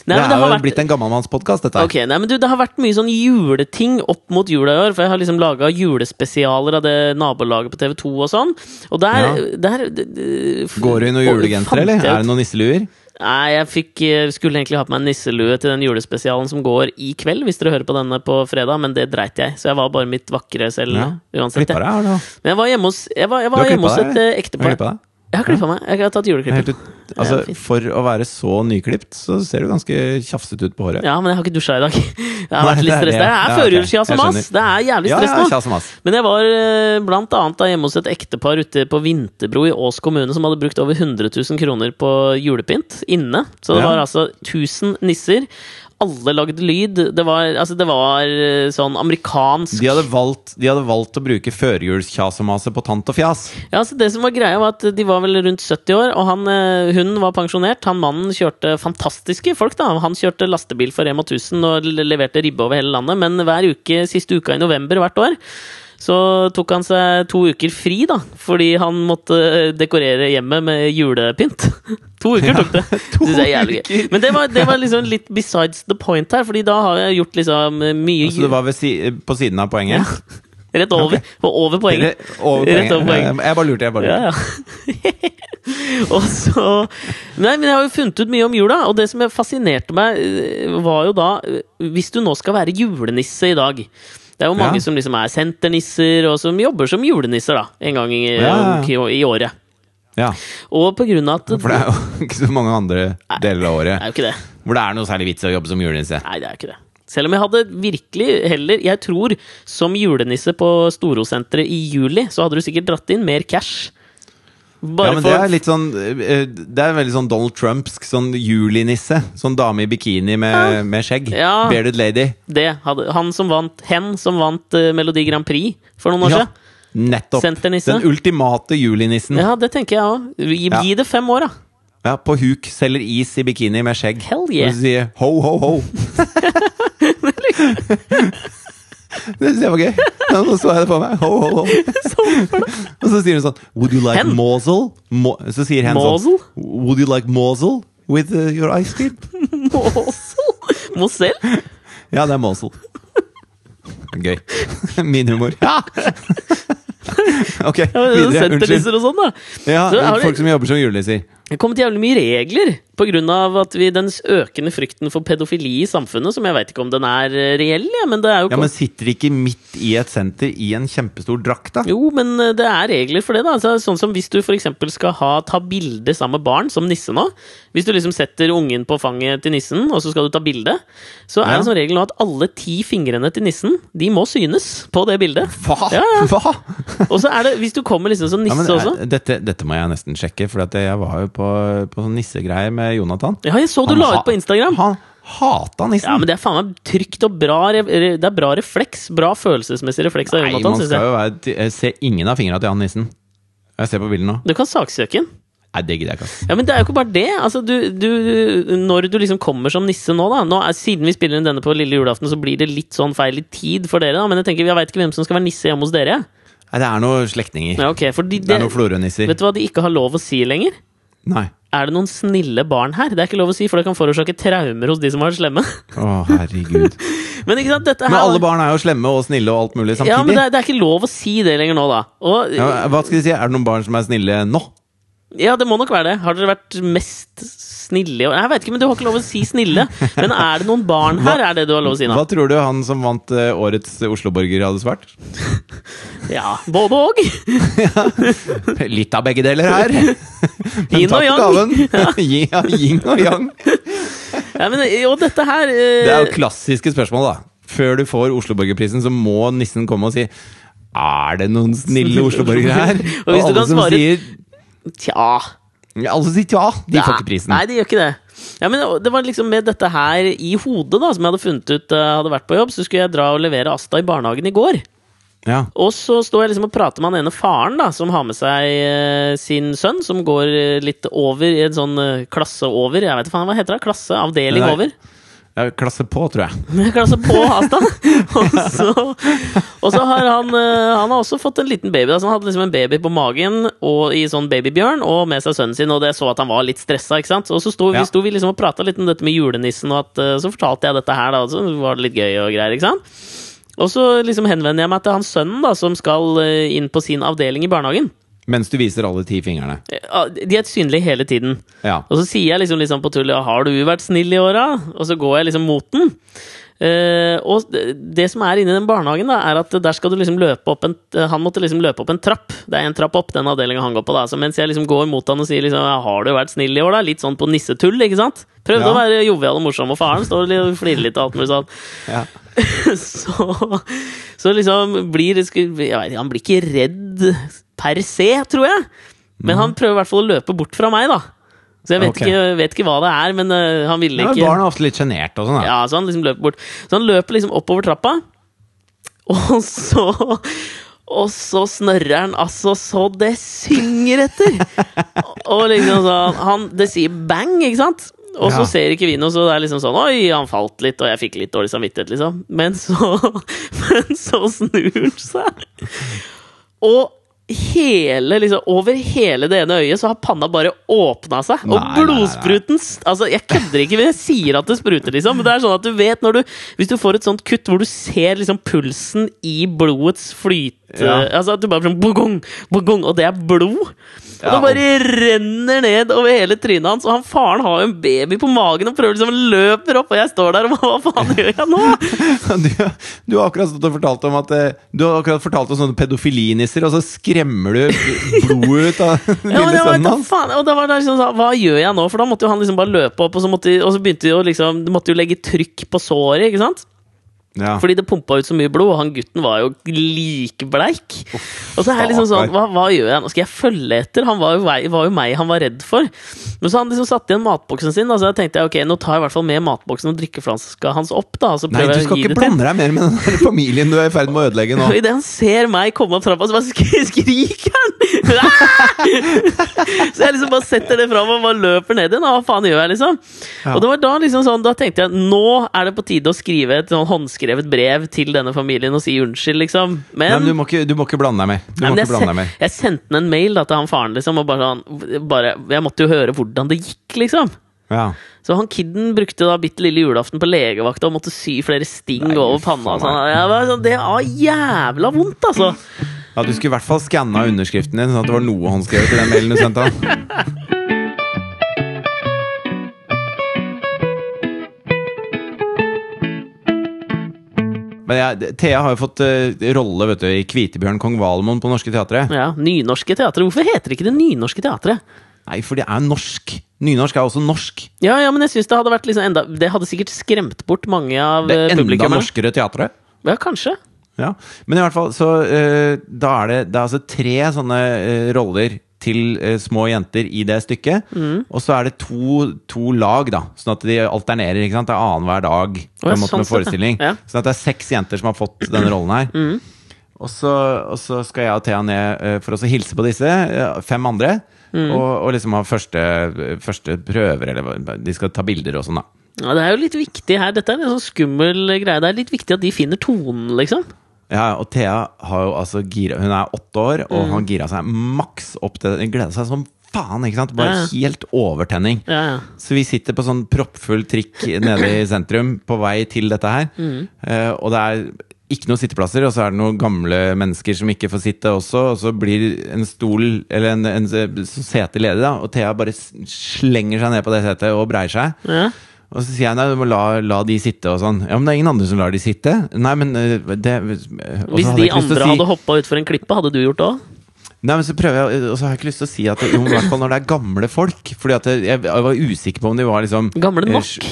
Nei, det det er jo vært- blitt en gammalmannspodkast, dette her. Okay, nei, men du, Det har vært mye sånn juleting opp mot jula i år. For jeg har liksom laga julespesialer av det nabolaget på TV2 og sånn. Og der, Ja. der d- d- Går du i noen og- julegenser, eller? Er det noen nisseluer? Nei, jeg fikk, eh, skulle egentlig ha på meg en nisselue til den julespesialen som går i kveld, hvis dere hører på denne på fredag, men det dreit jeg. Så jeg var bare mitt vakre selv Ja. uansett. Klippa deg, har du? Men jeg var hjemme hos, jeg var, jeg var hjemme hos et eh, ektepar. Jeg har klippa meg. Jeg har tatt Helt ut, altså, for å være så nyklipt, så ser du ganske tjafset ut på håret. Ja, men jeg har ikke dusja i dag. *laughs* Jeg har Nei, vært litt det er det. Ja, er ok. Jeg og mas. skjønner. Det er jævlig stress nå. kjas og mas. Men jeg var eh, blant annet da hjemme hos et ektepar ute på Vinterbro i Ås kommune som hadde brukt over 100 000 kroner på julepynt inne. Så det Ja. var altså 1000 nisser. Alle lagde lyd. Det var, altså, det var eh, sånn amerikansk De hadde, valgt, de hadde valgt å bruke førjulskjasemase på tant og fjas. Ja, altså Det som var greia, var at de var vel rundt 70 år, og han, eh, hun var pensjonert. Han mannen kjørte fantastiske folk, da. Han kjørte lastebil for Rema 1000 og leverte ribbe over hele landet, men hver uke, siste uka i november hvert år, så tok han seg to uker fri, da, fordi han måtte dekorere hjemmet med julepynt. *laughs* To uker tok det. jeg er jævlig gøy. Men det var, det var liksom litt besides the point her, Fordi da har jeg gjort liksom mye Så det var si, på siden av poenget? Rett over. Okay. over poenget. Over Rett over poenget. Jeg bare lurte, jeg bare lurte. Ja, ja. *laughs* og så Nei, men jeg har jo funnet ut mye om jula, og det som fascinerte meg, eh, var jo da eh, Hvis du nå skal være julenisse i dag Det er jo mange Ja. som liksom er senternisser, og som jobber som julenisser, da. En gang i, Ja, i, i året. Ja, Og på grunn av at For det er jo *laughs* ikke så mange andre deler av Det året er jo ikke det. hvor det er noe særlig vits i å jobbe som julenisse. Nei, det er ikke det. Selv om jeg hadde virkelig heller Jeg tror som julenisse på Storosenteret i juli, så hadde du sikkert dratt inn mer cash. Bare Ja, men det er litt sånn eh, Det er veldig sånn Donald Trumpsk sånn julinisse. Sånn dame i bikini med, med skjegg. Ja. Bearded lady. det hadde, Han som vant Hen som vant uh, Melodi Grand Prix for noen år Ja, siden. nettopp. Senternisse. Den ultimate julinissen. Ja. Ja, det tenker jeg òg. Gi, Ja. gi det fem år, da. Ja, på huk selger is i bikini med skjegg. Hell yeah. Og så sier ho, ho, ho. *laughs* *laughs* Det synes jeg var gøy. Ja, Nå så jeg det for meg. Ho, ho, ho. *laughs* Og så sier hun sånn Would you like Hen? morsel? Mo så sier hen sånn Would you like mozzle with uh, your ice cream? *laughs* Mosel? Mosel? Ja, det er mozzle. Gøy. *laughs* Min humor. Ja! Ok, videre. Unnskyld. Senternisser og sånn, da. Ja, Så folk som jobber som julenisser. Det er kommet jævlig mye regler av at vi, den økende frykten for pedofili i samfunnet, som jeg veit ikke om den er eh, reell, ja, men det er jo Ja, Men sitter de ikke midt i et senter i en kjempestor drakt, da? Jo, men eh, det er regler for det. da altså, Sånn som Hvis du eksempel skal ha, ta bilde sammen med barn, som nisse nå Hvis du liksom setter ungen på fanget til nissen, og så skal du ta bilde, så er Ja. det sånn regel nå at alle ti fingrene til nissen De må synes på det bildet. Hva?! Ja, ja. Hva?! Og så er det, hvis du kommer liksom som Ja, nisse men, også eh, dette, dette må jeg nesten sjekke, for at jeg var jo på, på sånn nissegreier med Jonathan. Ja, jeg så du la ut på Instagram. Han hata nissen! Ja, men det er faen meg trygt og bra Det er bra refleks. Bra følelsesmessig refleks av Nei, Jonathan, man skal jo være Jeg ser ingen av fingra til han nissen. Jeg ser på bildet nå. Du kan saksøke den. Nei, det gidder jeg ikke. Ja, men det er jo ikke bare det. Altså, du, du, når du liksom kommer som nisse nå, da nå er, Siden vi spiller inn denne på lille julaften, så blir det litt sånn feil i tid for dere. da Men jeg tenker, jeg veit ikke hvem som skal være nisse hjemme hos dere. Nei, det er noen slektninger. Ja, okay, de, Det det, er noen Florø-nisser. Vet du hva de ikke har lov å si lenger? Nei. Er det noen snille barn her? Det er ikke lov å si, for det kan forårsake traumer hos de som har vært slemme. *laughs* Å, herregud. Men ikke sant, dette her Men alle barn er jo slemme og snille og alt mulig samtidig. Ja, men det er, det er ikke lov å si det lenger nå, da. Og, Ja, hva skal de si? Er det noen barn som er snille nå? Ja, det må nok være det. Har dere vært mest snille? Jeg vet ikke, men du har ikke lov å si snille. Men er det noen barn her, er det du har lov å si nå? Hva tror du han som vant eh, årets Oslo-borger, hadde svart? *laughs* Ja, både og. Litt av begge deler her. *laughs* Men Yin og takk for gaven. *laughs* Ja, yin og yang. Ja, men, og dette her uh... Det er jo klassiske spørsmål, da. Før du får Oslo-borgerprisen, så må nissen komme og si Er det noen snille Oslo-borgere her? Og du alle kan som sier Tja. ja, Alle som sier tja. de får ikke prisen. Nei, de gjør ikke det. Ja, men Det var liksom med dette her i hodet, da som jeg hadde funnet ut uh, hadde vært på jobb. Så skulle jeg dra og levere Asta i barnehagen i går. Ja. Og så står jeg liksom og prater med han ene faren da som har med seg uh, sin sønn, som går eh, litt over i en sånn klasse over. Jeg vet ikke hva heter det? Klasse? Avdeling over? Klasse på, tror jeg. *laughs* Klasse på Asta. *laughs* og, så, og så har han eh, Han har også fått en liten baby. Altså han hadde liksom en baby på magen og i sånn babybjørn, og med seg sønnen sin, og det så at han var litt stressa. ikke sant? Og så sto, Ja. vi, sto vi liksom og prata litt om dette med julenissen, og at, eh, så fortalte jeg dette her, da, og så var det litt gøy og greier. ikke sant? Og så liksom henvender jeg meg til han sønnen da, som skal eh, inn på sin avdeling i barnehagen. Mens du viser alle ti fingrene. De er synlige hele tiden. Ja. Og så sier jeg liksom, liksom på tull 'Har du vært snill i åra?' Og så går jeg liksom mot den. Uh, og det- som er inni den barnehagen, da, er at der skal du liksom løpe opp en eh, Han måtte liksom løpe opp en trapp. Det er en trapp opp, den avdelinga han går på. da Så mens jeg liksom går mot han og sier liksom 'Har du vært snill i år', da? Litt sånn på nissetull, ikke sant? Prøvde Ja. å være jovial og morsom, og faren står og flirer litt og alt mulig sånn. ja. *laughs* så, så liksom blir det Jeg veit ikke, Han blir ikke redd per se, tror jeg. Men han prøver i hvert fall å løpe bort fra meg, da. Så jeg vet, okay. ikke, vet ikke hva det er, men uh, han ville ikke ja barn er ofte litt sjenerte og sånn. Ja, så han liksom løper bort. Så han løper liksom oppover trappa, og *laughs* så og så snørrer han altså så det synger etter! *laughs* Og liksom sånn han, Det sier bang, ikke sant? Og så Ja. ser ikke vi noe, så det er liksom sånn Oi, han falt litt, og jeg fikk litt dårlig samvittighet, liksom. Men så, *laughs* men så snur han seg. Og hele, liksom, over hele det ene øyet så har panna bare åpna seg. Og Nei, nei. blodspruten Altså, jeg kødder ikke, men jeg sier at det spruter, liksom. Men det er sånn at du vet når du Hvis du får et sånt kutt hvor du ser liksom pulsen i blodets flyte Ja. Altså at du bare sånn bogong, bogong, og det er blod. Og Ja. det bare renner ned over hele trynet hans, og han faren har jo en baby på magen og prøver liksom løper opp, og jeg står der og *laughs* hva faen gjør jeg nå? *laughs* Du, du har akkurat stått og fortalt om at eh, Du har akkurat fortalt om sånne pedofilinisser, og så skremmer du *laughs* blodet ut av den Ja, lille sønnen hans. og da var det liksom sånn, Hva gjør jeg nå? For da måtte jo han liksom bare løpe opp, og så, måtte, og så begynte jo liksom Du måtte jo legge trykk på såret, ikke sant? Ja. Fordi det pumpa ut så mye blod, og han gutten var jo likbleik. Og så er jeg liksom sånn hva, hva gjør jeg nå? Skal jeg følge etter? Han var jo, vei, var jo meg han var redd for. Men så han liksom satt igjen matboksen sin, og så jeg tenkte jeg, ok, nå tar jeg i hvert fall med matboksen og drikkeflaska hans opp. da, så Nei, du skal ikke blande deg mer med den familien du er i ferd med å ødelegge nå. *laughs* Idet han ser meg komme opp trappa, så bare skriker han! *laughs* Så jeg liksom bare setter det fram og bare løper ned igjen. Hva faen gjør jeg, liksom? Ja. Og det var da liksom sånn, da tenkte jeg nå er det på tide å skrive et sånn håndskrevet brev til denne familien og si unnskyld, liksom. Nei, Men, men du, må ikke, du må ikke blande deg mer. Du Nei, men jeg, blande deg med. jeg sendte han en mail da, til han faren, liksom, og bare sånn bare, Jeg måtte jo høre hvordan det gikk, liksom. Ja. Så han kidden brukte da bitte lille julaften på legevakta og måtte sy flere sting Nei, over panna. Sånn. Sånn, det var jævla vondt, altså! Ja, du skulle i hvert fall skanna underskriften din, sånn at det var noe håndskrevet i den mailen du sendte han. Men jeg, Thea har jo fått eh, rolle vet du, i Kvitebjørn Kong Valemon på Norske Teatret. Ja, Nynorske teatret. Hvorfor heter det ikke det Nynorske teatret? Nei, for det er norsk. Nynorsk er også norsk. Ja, ja, men jeg synes det hadde vært liksom enda Det hadde sikkert skremt bort mange av Det eh, enda publikummerne. norskere teatret. Ja, kanskje. Ja. Men i hvert fall, så uh, da er det, det er altså tre sånne uh, roller til uh, små jenter i det stykket. Mm. Og så er det to, to lag, da. Sånn at de alternerer. ikke sant? Det er annenhver dag på en måte sånn med forestilling. Ja. Sånn at det er seks jenter som har fått denne rollen her. Mm. Og, så, og så skal jeg og Thea ned for å hilse på disse fem andre. Mm. Og, og liksom ha første, første prøver, eller de skal ta bilder og sånn, da. Ja, Det er jo litt viktig her. Dette er en sånn skummel greie. Det er litt viktig at de finner tonen, liksom. Ja, og Thea har jo altså gira Hun er åtte år, og Mm. han gira seg maks opp til Hun gleda seg som faen, ikke sant? Bare Ja, ja. helt overtenning. Ja, ja. Så vi sitter på sånn proppfull trikk nede i sentrum på vei til dette her. Mm. Uh, og det er ikke noen sitteplasser, og så er det noen gamle mennesker som ikke får sitte også. Og så blir en stol, eller en, en, sete ledig, da. Og Thea bare slenger seg ned på det setet og breier seg. Og så sier jeg nei, du må la, la de sitte og sånn. Ja, men det er ingen andre som lar de sitte. Nei, men øh, det Hvis hadde de andre si- hadde hoppa utfor en klippe, hadde du gjort det òg? Nei, men så prøver jeg, og så har jeg ikke lyst til å si at det, jo, i hvert fall når det er gamle folk. Fordi at jeg, jeg var usikker på om de var liksom Gamle eh, nok?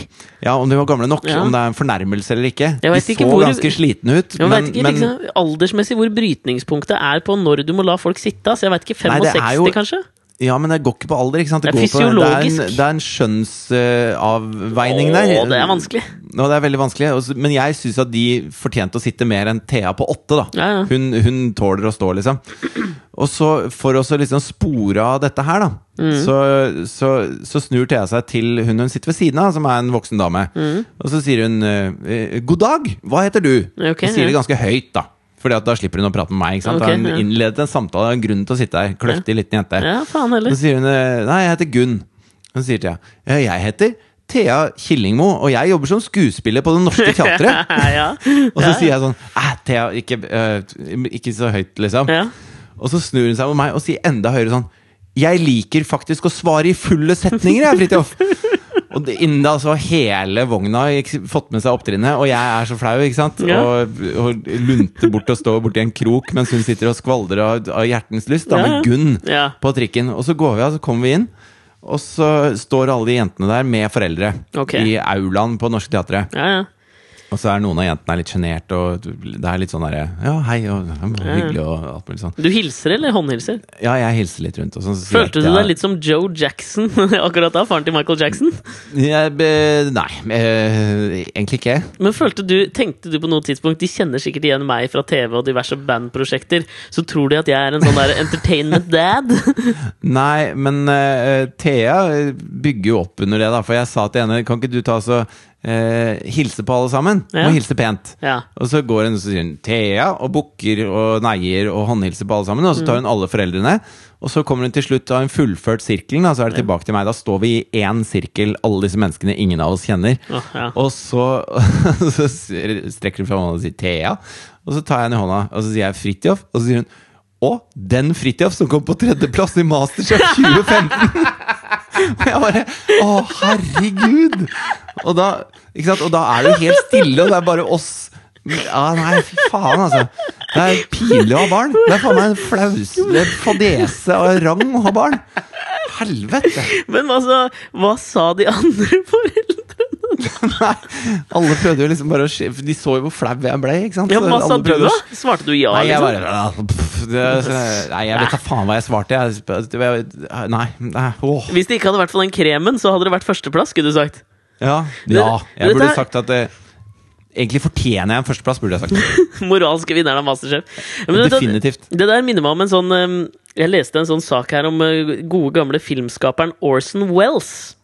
Ja, om de var gamle nok. Ja. Om det er en fornærmelse eller ikke. De så ikke hvor- ganske slitne ut. Jeg men, vet ikke, men liksom, Aldersmessig hvor brytningspunktet er på når du må la folk sitte. Så jeg vet ikke, 65 nei, jo- kanskje? Ja, men det går ikke på alder. ikke sant? Det er går på, det, er fysiologisk. en, det er en skjønnsavveining der. Åh, det er vanskelig. Nå, det er veldig vanskelig. Men jeg syns at de fortjente å sitte mer enn Thea på åtte. da Ja, ja. Hun, hun tåler å stå, liksom. Og så for å liksom spore av dette her, da, Mm. så, så, så snur Thea seg til hun hun sitter ved siden av, som er en voksen dame. Mm. Og så sier hun eh, 'god dag, hva heter du?' Okay, hun sier det ganske høyt, da. Fordi at da slipper hun å prate med meg. ikke sant? Okay, da har hun ja. innledet en samtale, en grunn til å sitte her. Kløftig liten jente. Ja, faen Så heller. sier hun eh, Nei, jeg heter Gunn. Hun sier til «Ja, Jeg heter Thea Killingmo, og jeg jobber som skuespiller på Det Norske Teatret. *laughs* ja. *laughs* Og så Ja. sier jeg sånn Æ, Thea, ikke, eh, ikke så høyt, liksom. Ja. Og så snur hun seg mot meg og sier enda høyere sånn Jeg liker faktisk å svare i fulle setninger, jeg, Fridtjof. *laughs* Og det, innen så har hele vogna fått med seg opptrinnet, og jeg er så flau, ikke sant? Ja. Og, og lunter bort og står borti en krok mens hun sitter og skvaldrer av, av hjertens lyst, da, med Gunn Ja. på trikken. Og så går vi av, så kommer vi inn, og så står alle de jentene der med foreldre okay. i aulaen på Norske Teatret. Ja, ja. Og så er noen av jentene litt sjenerte, og det er litt sånn derre Ja, hei, og hyggelig, og alt mulig sånn. Du hilser eller håndhilser? Ja, jeg hilser litt rundt. Så sier Følte du deg litt som Joe Jackson *laughs* akkurat da? Faren til Michael Jackson? jeg, Nei, egentlig ikke. Men følte du, tenkte du på noe tidspunkt De kjenner sikkert igjen meg fra TV og diverse bandprosjekter. Så tror de at jeg er en sånn der entertainment dad? *laughs* Nei, men uh, Thea bygger jo opp under det, da. For jeg sa til henne Kan ikke du ta så eh, hilse på alle sammen? Ja. Må hilse pent. Ja. Og så går hun og sier Thea, og bukker og neier og håndhilser på alle sammen. Og så tar hun alle foreldrene. Og så kommer hun til slutt da hun fullført sirkelen. Da, så er det tilbake til meg. Da står vi i én sirkel, alle disse menneskene ingen av oss kjenner. Oh, ja. Og så, *laughs* så strekker hun fra hånda og sier Thea. Og så tar jeg henne i hånda, og så sier jeg Fridtjof. Og så sier hun Å, den Fridtjof som kom på tredjeplass i Masterchef *laughs* 2015! Og jeg bare Å, herregud! Og da, ikke sant? og da er det jo helt stille, og det er bare oss. Ja, nei, fy faen, altså. Det er pinlig å ha barn. Det er faen meg en flaus fadese av rang å ha barn. Helvete! Men altså, hva sa de andre foreldrene? *laughs* Nei, alle prøvde jo liksom bare å skje- De så jo hvor flau jeg ble, ikke sant? Ja, hva sa du, da? Svarte du ja? Nei, jeg liksom? bare pff, det, Nei, jeg vet da faen hva jeg svarte. Jeg, nei, nei åh. Hvis det ikke hadde vært for den kremen, så hadde det vært førsteplass, skulle du sagt. Ja, ja. Jeg burde sagt at det, Egentlig fortjener jeg en førsteplass, burde jeg sagt. *laughs* Moralske vinneren av Masterchef. Men Definitivt. Det der minner meg om en sånn Jeg leste en sånn sak her om uh, gode, gamle filmskaperen Orson Wells.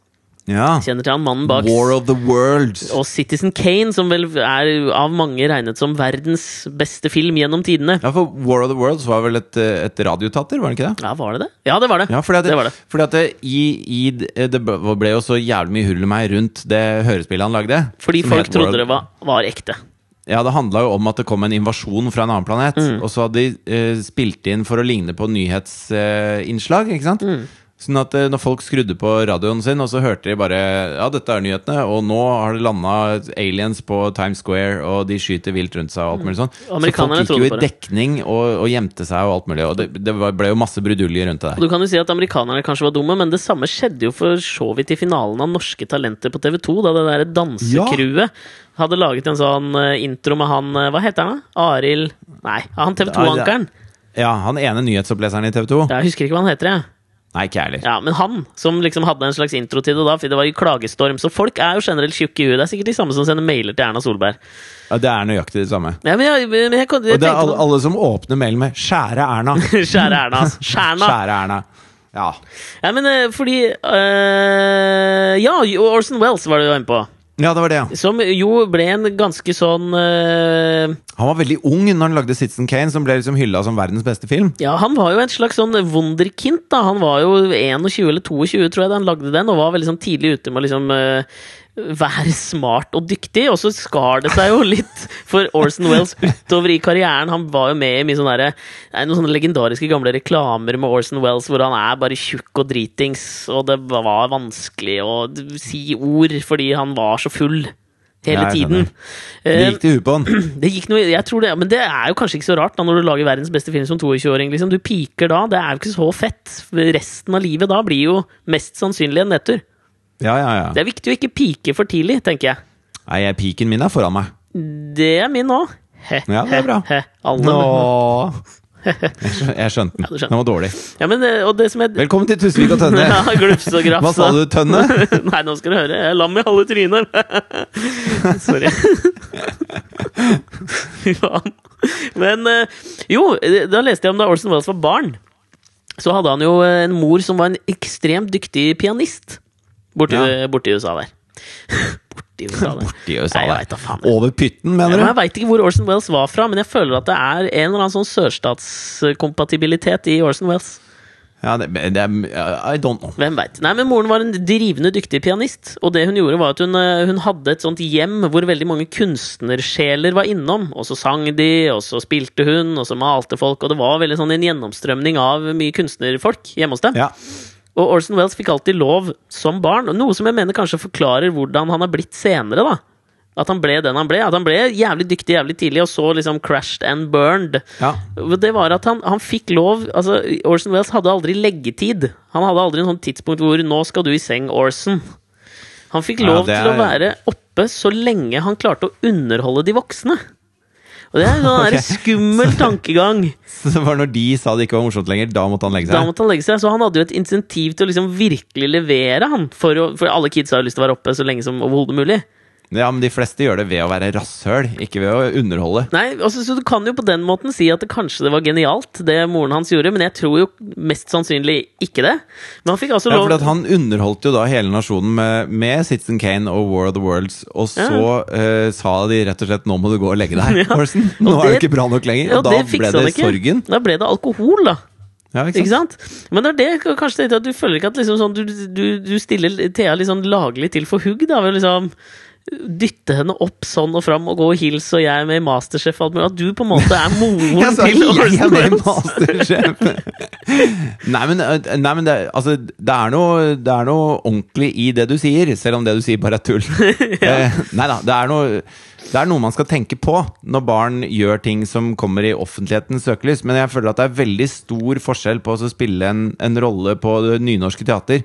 Ja. Kjenner til han mannen bak War of the Worlds. og Citizen Kane, som vel er av mange regnet som verdens beste film gjennom tidene. Ja, for War of the Worlds var vel et, eh, et radiotater, var det ikke det? Ja, var det det? Ja, det var det. Ja, fordi at det, det var det. Fordi at i, i, det ble jo så jævlig mye hurlumhei rundt det hørespillet han lagde. Fordi folk trodde World. det var, var ekte. Ja, det handla jo om at det kom en invasjon fra en annen planet. Mm. Og så hadde de eh, spilt inn for å ligne på nyhetsinnslag, ikke sant? Mm. Sånn at eh, når folk skrudde på radioen sin, og så hørte de bare Ja, dette er nyhetene, og nå har det landa aliens på Times Square, og de skyter vilt rundt seg og alt mulig sånn. Så folk gikk jo i dekning og, og gjemte seg og alt mulig. Og det, det ble jo masse bruduljer rundt det Og der. du kan jo si at amerikanerne kanskje var dumme, men det samme skjedde jo for så vidt i finalen av Norske Talenter på TV2, da det derre dansecrewet hadde laget en sånn eh, intro med han eh, Hva heter han, da? Arild Nei, han TV 2-ankeren. Ja, han ene nyhetsoppleseren i TV 2. Jeg husker ikke hva han heter, jeg. Nei, ikke jeg heller. Ja, men han som liksom hadde en slags intro til det da, fordi det var jo klagestorm. Så folk er jo generelt tjukke i huet. Det er sikkert de samme som sender mailer til Erna Solberg. Ja, det er nøyaktig det samme. Ja, men jeg, men jeg, jeg Og det er alle, alle som åpner mailen med 'Skjære Erna'. *laughs* Skjære Erna. Skjærna. *laughs* Skjære Erna. Ja. Ja, men eh, fordi øh, Ja, Orson Wells var du jo inne på. Ja, det var det, ja. Som jo ble en ganske sånn uh, Han var veldig ung når han lagde 'Citizen Kane', som ble liksom hylla som verdens beste film. Ja, han var jo en slags sånn wunderkind, da. Han var jo 21 eller 22, tror jeg, da han lagde den, og var veldig sånn tidlig ute med å liksom eh, være smart og dyktig. Og så skar det seg jo litt for Orson Wells utover i karrieren. Han var jo med i mye sånne, der, er noen sånne legendariske gamle reklamer med Orson Wells hvor han er bare tjukk og dritings, og det var vanskelig å si ord fordi han var så full. Hele tiden. Det Eh, gikk til huet på han. *clears throat* det gikk noe, jeg tror det, men det er jo kanskje ikke så rart da når du lager verdens beste film som 22-åring. Liksom. Du piker da. Det er jo ikke så fett. Resten av livet da blir jo mest sannsynlig en nedtur. Ja, ja, ja. Det er viktig å ikke pike for tidlig, tenker jeg. Nei, jeg- piken min er foran meg. Det er min òg. Ja, det er bra. Alle. Nå. Jeg skjønte den. Ja, skjønte. Den var dårlig. Ja, men, eh, som er Velkommen til Tusvik og Tønne. *laughs* Ja, glups og grafs. Hva sa du, Tønne? *laughs* Nei, nå skal du høre. Jeg er lam i halve trynet. *laughs* Sorry. Men eh, jo, da leste jeg om da Orson Wells var barn. Så hadde han jo en mor som var en ekstremt dyktig pianist borti, Ja. borti USA der. *laughs* borti *laughs* USA der. Borti USA Nei, jeg vet da faen. Over pytten, mener du? jeg veit ikke hvor Orson Wells var fra, men jeg føler at det er en eller annen sånn sørstatskompatibilitet i Orson Wells. Ja, det, det er I don't know. Hvem vet. Nei, men Moren var en drivende dyktig pianist. Og det hun gjorde var at hun, eh, hun hadde et sånt hjem hvor veldig mange kunstnersjeler var innom. Og så sang de, og så spilte hun, og så malte folk. Og det var veldig sånn en gjennomstrømning av mye kunstnerfolk hjemme hos dem. Ja. Og Orson Wells fikk alltid lov som barn, noe som jeg mener kanskje forklarer hvordan han har blitt senere. da At han ble den han ble. At han ble jævlig dyktig jævlig tidlig, og så liksom crashed and burned. ja. Det var at han, han fikk lov altså Orson Wells hadde aldri leggetid. Han hadde aldri en sånn tidspunkt hvor 'nå skal du i seng, Orson'. Han fikk Ja, lov til å er- være oppe så lenge han klarte å underholde de voksne. Og det er en okay. Skummel *laughs* tankegang. Så det var når de sa det ikke var morsomt lenger, da måtte han legge Da seg? måtte han legge seg, Så han hadde jo et insentiv til å liksom virkelig levere, han. For, å, for alle kids har jo lyst til å være oppe så lenge som overhodet mulig. Ja, men de fleste gjør det ved å være rasshøl, ikke ved å underholde. Nei, altså, Så du kan jo på den måten si at det kanskje det var genialt, det moren hans gjorde, men jeg tror jo mest sannsynlig ikke det. Men han fikk altså lov Ja, for Han underholdt jo da hele nasjonen med, med Citizen Kane og War of the Worlds, og så eh, sa de rett og slett 'nå må du gå og legge deg', *laughs* Ja. Orson. Nå det, er du ikke bra nok lenger. Ja, Og da det ble det sorgen. Da ble det alkohol, da. Ja, ikke Ikke sant? sant? Men det er det kanskje at du føler ikke at liksom sånn, du, du, du stiller Thea litt sånn laglig til for hugg, da. Ved liksom dytte henne opp sånn og fram og gå og hils, og jeg er med i Masterchef og alt mulig. At du på en måte er moren *laughs* Jeg sa til ikke jeg er Orson med i Masterchef! *laughs* nei, men, eh, nei, men det, altså, det, er noe, det er noe ordentlig i det du sier, selv om det du sier bare er tull. *laughs* eh, nei da, det er, noe, det er noe man skal tenke på når barn gjør ting som kommer i offentlighetens søkelys. Men jeg føler at det er veldig stor forskjell på å spille en, en rolle på det nynorske teater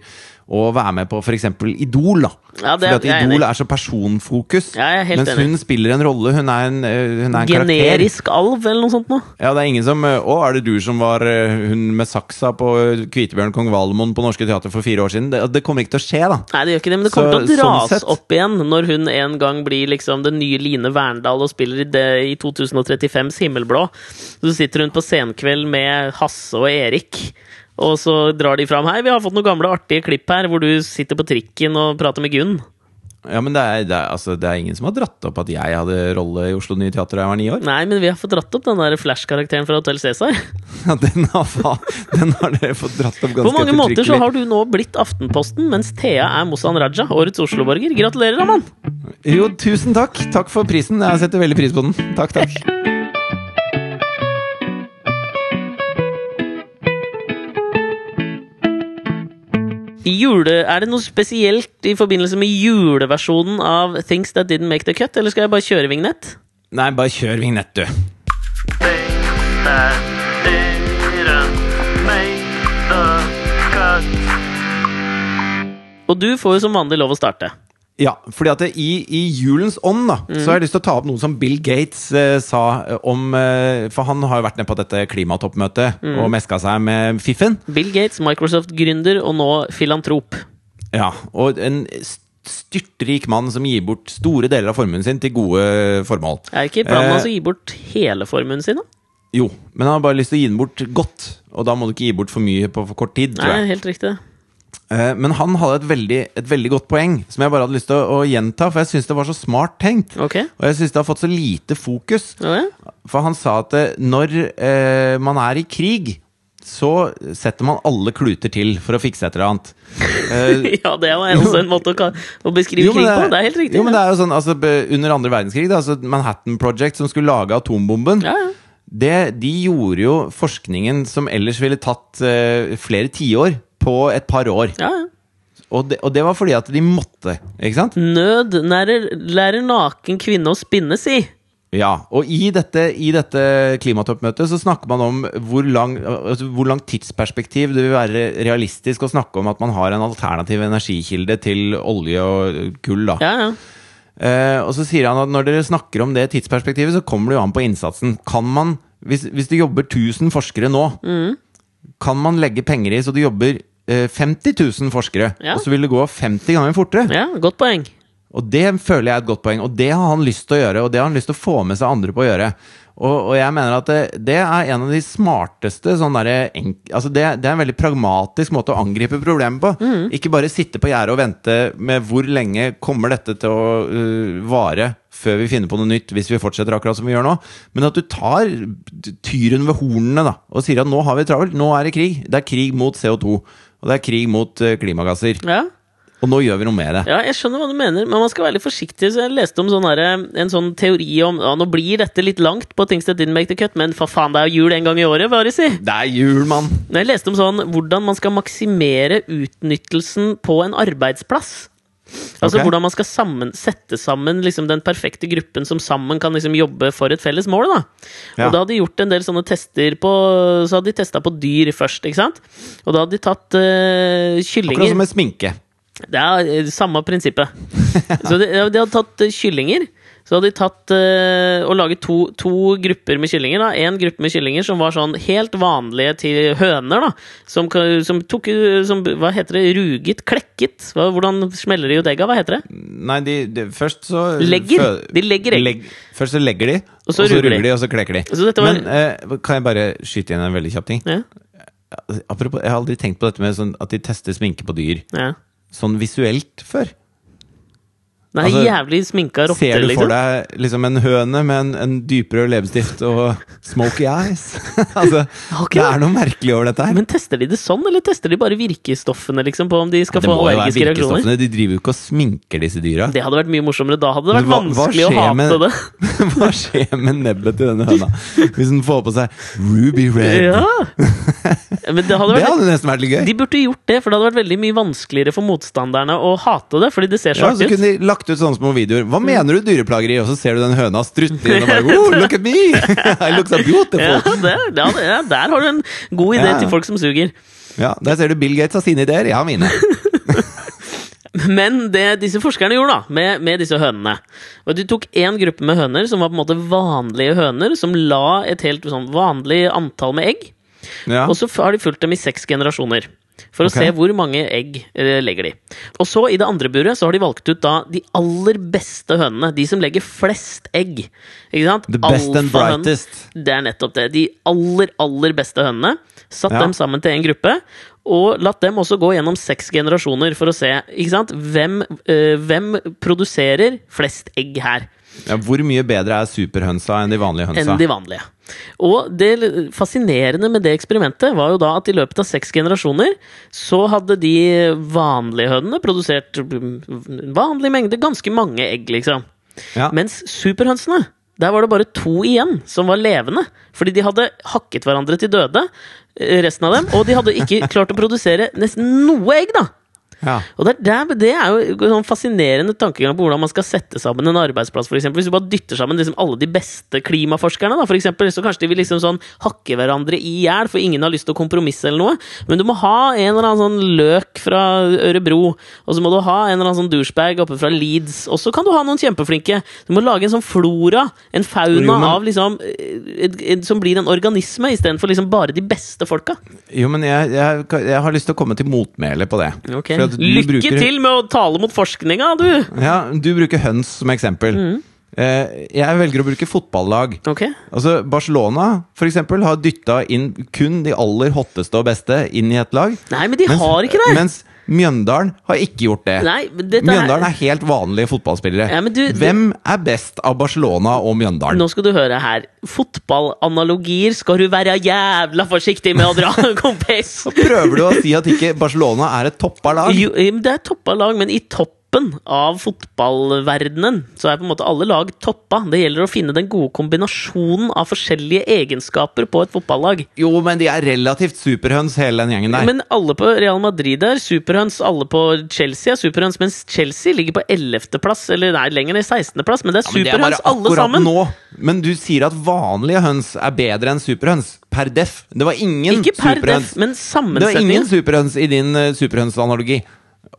og være med på f.eks. Idol. da Ja, det Fordi at. Idol er så personfokus. Ja, jeg er helt mens enig. hun spiller en rolle. Hun er en, eh, hun er en karakter. Generisk alv, eller noe sånt noe. Ja, det er ingen som Å, er det du som var eh, hun med saksa på Kvitebjørn kong Valemon på Norske Teater for fire år siden? Det, det kommer ikke til å skje, da. Nei, det gjør ikke det, men det kommer Så- til å dras sånn opp igjen når hun en gang blir liksom den nye Line Verndal og spiller i, det, i 2035s Himmelblå. Så sitter hun på senkveld med Hasse og Erik, og så drar de fram Hei, vi har fått noen gamle artige klipp her hvor du sitter på trikken og prater med Gunn. Ja, men det er, det, er, altså, det er ingen som har dratt opp at jeg hadde rolle i Oslo Nye Teater da jeg var ni år. Nei, men vi har fått dratt opp den der Flash-karakteren fra Hotell Cæsar. *laughs* Ja, den, har, den har dere fått dratt opp ganske På mange måter så har du nå blitt Aftenposten, mens Thea er Mozan Raja, årets Oslo-borger. Gratulerer, mann! Jo, tusen takk! Takk for prisen. Jeg setter veldig pris på den. Takk, takk. *laughs* Jule, er det noe spesielt i forbindelse med juleversjonen av Things That Didn't Make The Cut, eller skal jeg bare kjøre vignett? Nei, bare kjør vignett, du. Things that didn't make the cut. Og du får jo som vanlig lov å starte. Ja, fordi at det, i, i julens ånd da, så har jeg lyst til å ta opp noe som Bill Gates eh, sa eh, om eh, For han har jo vært nede på dette klimatoppmøtet og meska seg med fiffen. Bill Gates, Microsoft-gründer og nå filantrop. Ja, Og en st- styrtrik mann som gir bort store deler av formuen sin til gode formål. Er ikke planen Eh, hans å gi bort hele formuen sin? da? Jo, men han har bare lyst til å gi den bort godt. Og da må du ikke gi bort for mye på for kort tid. tror Nei, jeg. helt riktig. Eh, Men han hadde et veldig, et veldig godt poeng, som jeg bare hadde lyst til å, å gjenta, for jeg syns det var så smart tenkt. Okay. Og jeg syns det har fått så lite fokus. Ja. For han sa at eh, når eh, man er i krig, så setter man alle kluter til for å fikse et eller annet. *laughs* Eh, ja, det er jo også en måte å, å beskrive jo, krig på. Det er helt riktig. Jo, men det er jo sånn, altså, Under andre verdenskrig, da, altså Manhattan Project, som skulle lage atombomben, Ja, ja. det, de gjorde jo forskningen som ellers ville tatt eh, flere tiår, på et par år. ja, ja. Og det, og det var fordi at de måtte, ikke sant? Nød lærer, lærer naken kvinne å spinne, si. Ja, og i dette, i dette klimatoppmøtet så snakker man om hvor lang, altså hvor lang, tidsperspektiv det vil være realistisk å snakke om at man har en alternativ energikilde til olje og kull. da. Ja, ja. Uh, og så sier han at når dere snakker om det tidsperspektivet, så kommer det jo an på innsatsen. Kan man, hvis, hvis det jobber 1000 forskere nå, Mm. kan man legge penger i så det jobber 50 000 forskere, Ja. og så vil det gå 50 ganger fortere? ja godt poeng. Og det føler jeg er et godt poeng, og det har han lyst til å gjøre. Og det har han lyst til å få med seg andre på å gjøre. Og, og jeg mener at det, det er en av de smarteste sånn der, altså det, det er en veldig pragmatisk måte å angripe problemet på. Ikke bare sitte på gjerdet og vente med hvor lenge kommer dette til å uh, vare før vi finner på noe nytt, hvis vi fortsetter akkurat som vi gjør nå. Men at du tar tyren ved hornene da, og sier at nå har vi travelt, nå er det krig. Det er krig mot CO2. Og det er krig mot uh, klimagasser. Ja. Og nå gjør vi noe med det. Ja, jeg skjønner hva du mener, men man skal være litt forsiktig. Så jeg leste om sånn herre- en sånn teori om ja, Nå blir dette litt langt på Things That Didn't Make The Cut, men for faen, det er jo jul en gang i året, bare si! Det er jul, mann! Jeg leste om sånn hvordan man skal maksimere utnyttelsen på en arbeidsplass. Altså okay. hvordan man skal sammen, sette sammen liksom, den perfekte gruppen som sammen kan liksom, jobbe for et felles mål. Da. Ja. Og da hadde de gjort en del sånne tester på Så hadde de testa på dyr først, ikke sant? Og da hadde de tatt kyllinger Akkurat som med sminke. Det er eh, samme prinsippet. *laughs* Så de, de hadde tatt eh, kyllinger. Så hadde de tatt eh, og laget to, to grupper med kyllinger. da En gruppe med kyllinger som var sånn helt vanlige til høner. da Som, som tok som, Hva heter det? Ruget? Klekket? Hva, hvordan smeller de ut egga? Hva heter det? Nei, de, de først så Legger. fø- De legger egg. Legg, først så legger de, Og så ruger de. ruger de, og så klekker de. Så var- Men eh, kan jeg bare skyte inn en veldig kjapp ting? Ja, Apropos, jeg har aldri tenkt på dette med sånn at de tester sminke på dyr ja. sånn visuelt før. Nei, Altså, jævlig sminka rotter, Ser du for liksom. deg liksom en høne med en, en dypere leppestift og smoky eyes? *laughs* altså, okay. det er noe merkelig over dette her. Men tester de det sånn, eller tester de bare virkestoffene liksom, på om de skal det få allergiske reaksjoner? De driver jo ikke og sminker disse dyra. Det hadde vært mye morsommere. Da hadde det vært hva, vanskelig hva å hate med- det. *laughs* Hva skjer med nebbet til denne høna? Hvis den får på seg ruby red. Ja! *laughs* Men det hadde Det hadde nesten vært litt gøy. De burde gjort det, for det hadde vært veldig mye vanskeligere for motstanderne å hate det. Fordi det ser så Ja, artig ut. Lagt ut sånne små videoer. Hva mener du dyreplageri? Og så ser du den høna strutte inn og bare *laughs* oh, Look at me! *laughs* I look so beautiful! ja, der, der, der har du en god idé Ja. til folk som suger. Ja, Der ser du Bill Gates har sine ideer, jeg har mine. *laughs* Men det disse forskerne gjorde da, med, med disse hønene og De tok én gruppe med høner som var på en måte vanlige høner, som la et helt sånn vanlig antall med egg. Ja. Og så har de fulgt dem i seks generasjoner. For å okay. se hvor mange egg eh, legger de. Og så, i det andre buret, så har de valgt ut da de aller beste hønene. De som legger flest egg. Ikke sant? The best and brightest. Det er nettopp det. De aller, aller beste hønene. Satt Ja. dem sammen til en gruppe. Og latt dem også gå gjennom seks generasjoner for å se ikke sant? Hvem, øh, hvem produserer flest egg her. Ja, hvor mye bedre er superhønsa enn de vanlige hønsa? enn de vanlige. Og det fascinerende med det eksperimentet var jo da at i løpet av seks generasjoner så hadde de vanlige hønene produsert vanlig mengde, ganske mange egg, liksom. Ja. Mens superhønsene, der var det bare to igjen som var levende. Fordi de hadde hakket hverandre til døde, eh, resten av dem. Og de hadde ikke klart å produsere nesten noe egg, da! Ja. Og det, er, det, det er jo en sånn fascinerende tankegang på hvordan man skal sette sammen en arbeidsplass. For eksempel. Hvis du bare dytter sammen liksom alle de beste klimaforskerne, da, for eksempel, så kanskje de vil liksom sånn hakke hverandre i hjel, for ingen har lyst til å kompromisse eller noe. Men du må ha en eller annen sånn løk fra Ørebro, og så må du ha en eller annen sånn douchebag oppe fra Leeds, og så kan du ha noen kjempeflinke. Du må lage en sånn flora, en fauna Jo, men- av liksom eh, Som blir en organisme, istedenfor liksom bare de beste folka. Jo, men jeg, jeg, jeg har lyst til å komme til motmæle på det. Okay. For Lykke bruker- til med å tale mot forskninga, du! Ja, du bruker høns som eksempel. Mm. Eh, jeg velger å bruke fotballag. Ok. Altså, Barcelona for eksempel, har dytta inn kun de aller hotteste og beste inn i et lag. Nei, men de har ikke det! Mens Mjøndalen har ikke gjort det. Nei, dette Mjøndalen er helt vanlige fotballspillere. Ja, du- Hvem er best av Barcelona og Mjøndalen? Nå skal du høre her. Fotballanalogier skal du være jævla forsiktig med å dra, *laughs* kompis! Prøver du å si at ikke Barcelona er et toppa lag? Jo, eh, det er toppa lag, men i toppen av fotballverdenen så er på en måte alle lag toppa. Det gjelder å finne den gode kombinasjonen av forskjellige egenskaper på et fotballag. Jo, men de er relativt superhøns, hele den gjengen der. Men alle på Real Madrid er superhøns, alle på Chelsea er superhøns, mens Chelsea ligger på 11.-plass, eller nei, lenger ned 16.-plass, men det er Ja, men det er bare superhøns alle sammen. Nå. Men du sier at vanlige høns er bedre enn superhøns. Per def. Det var ingen Ikke per superhøns. def, men Det var ingen superhøns i din uh, superhønsanalogi.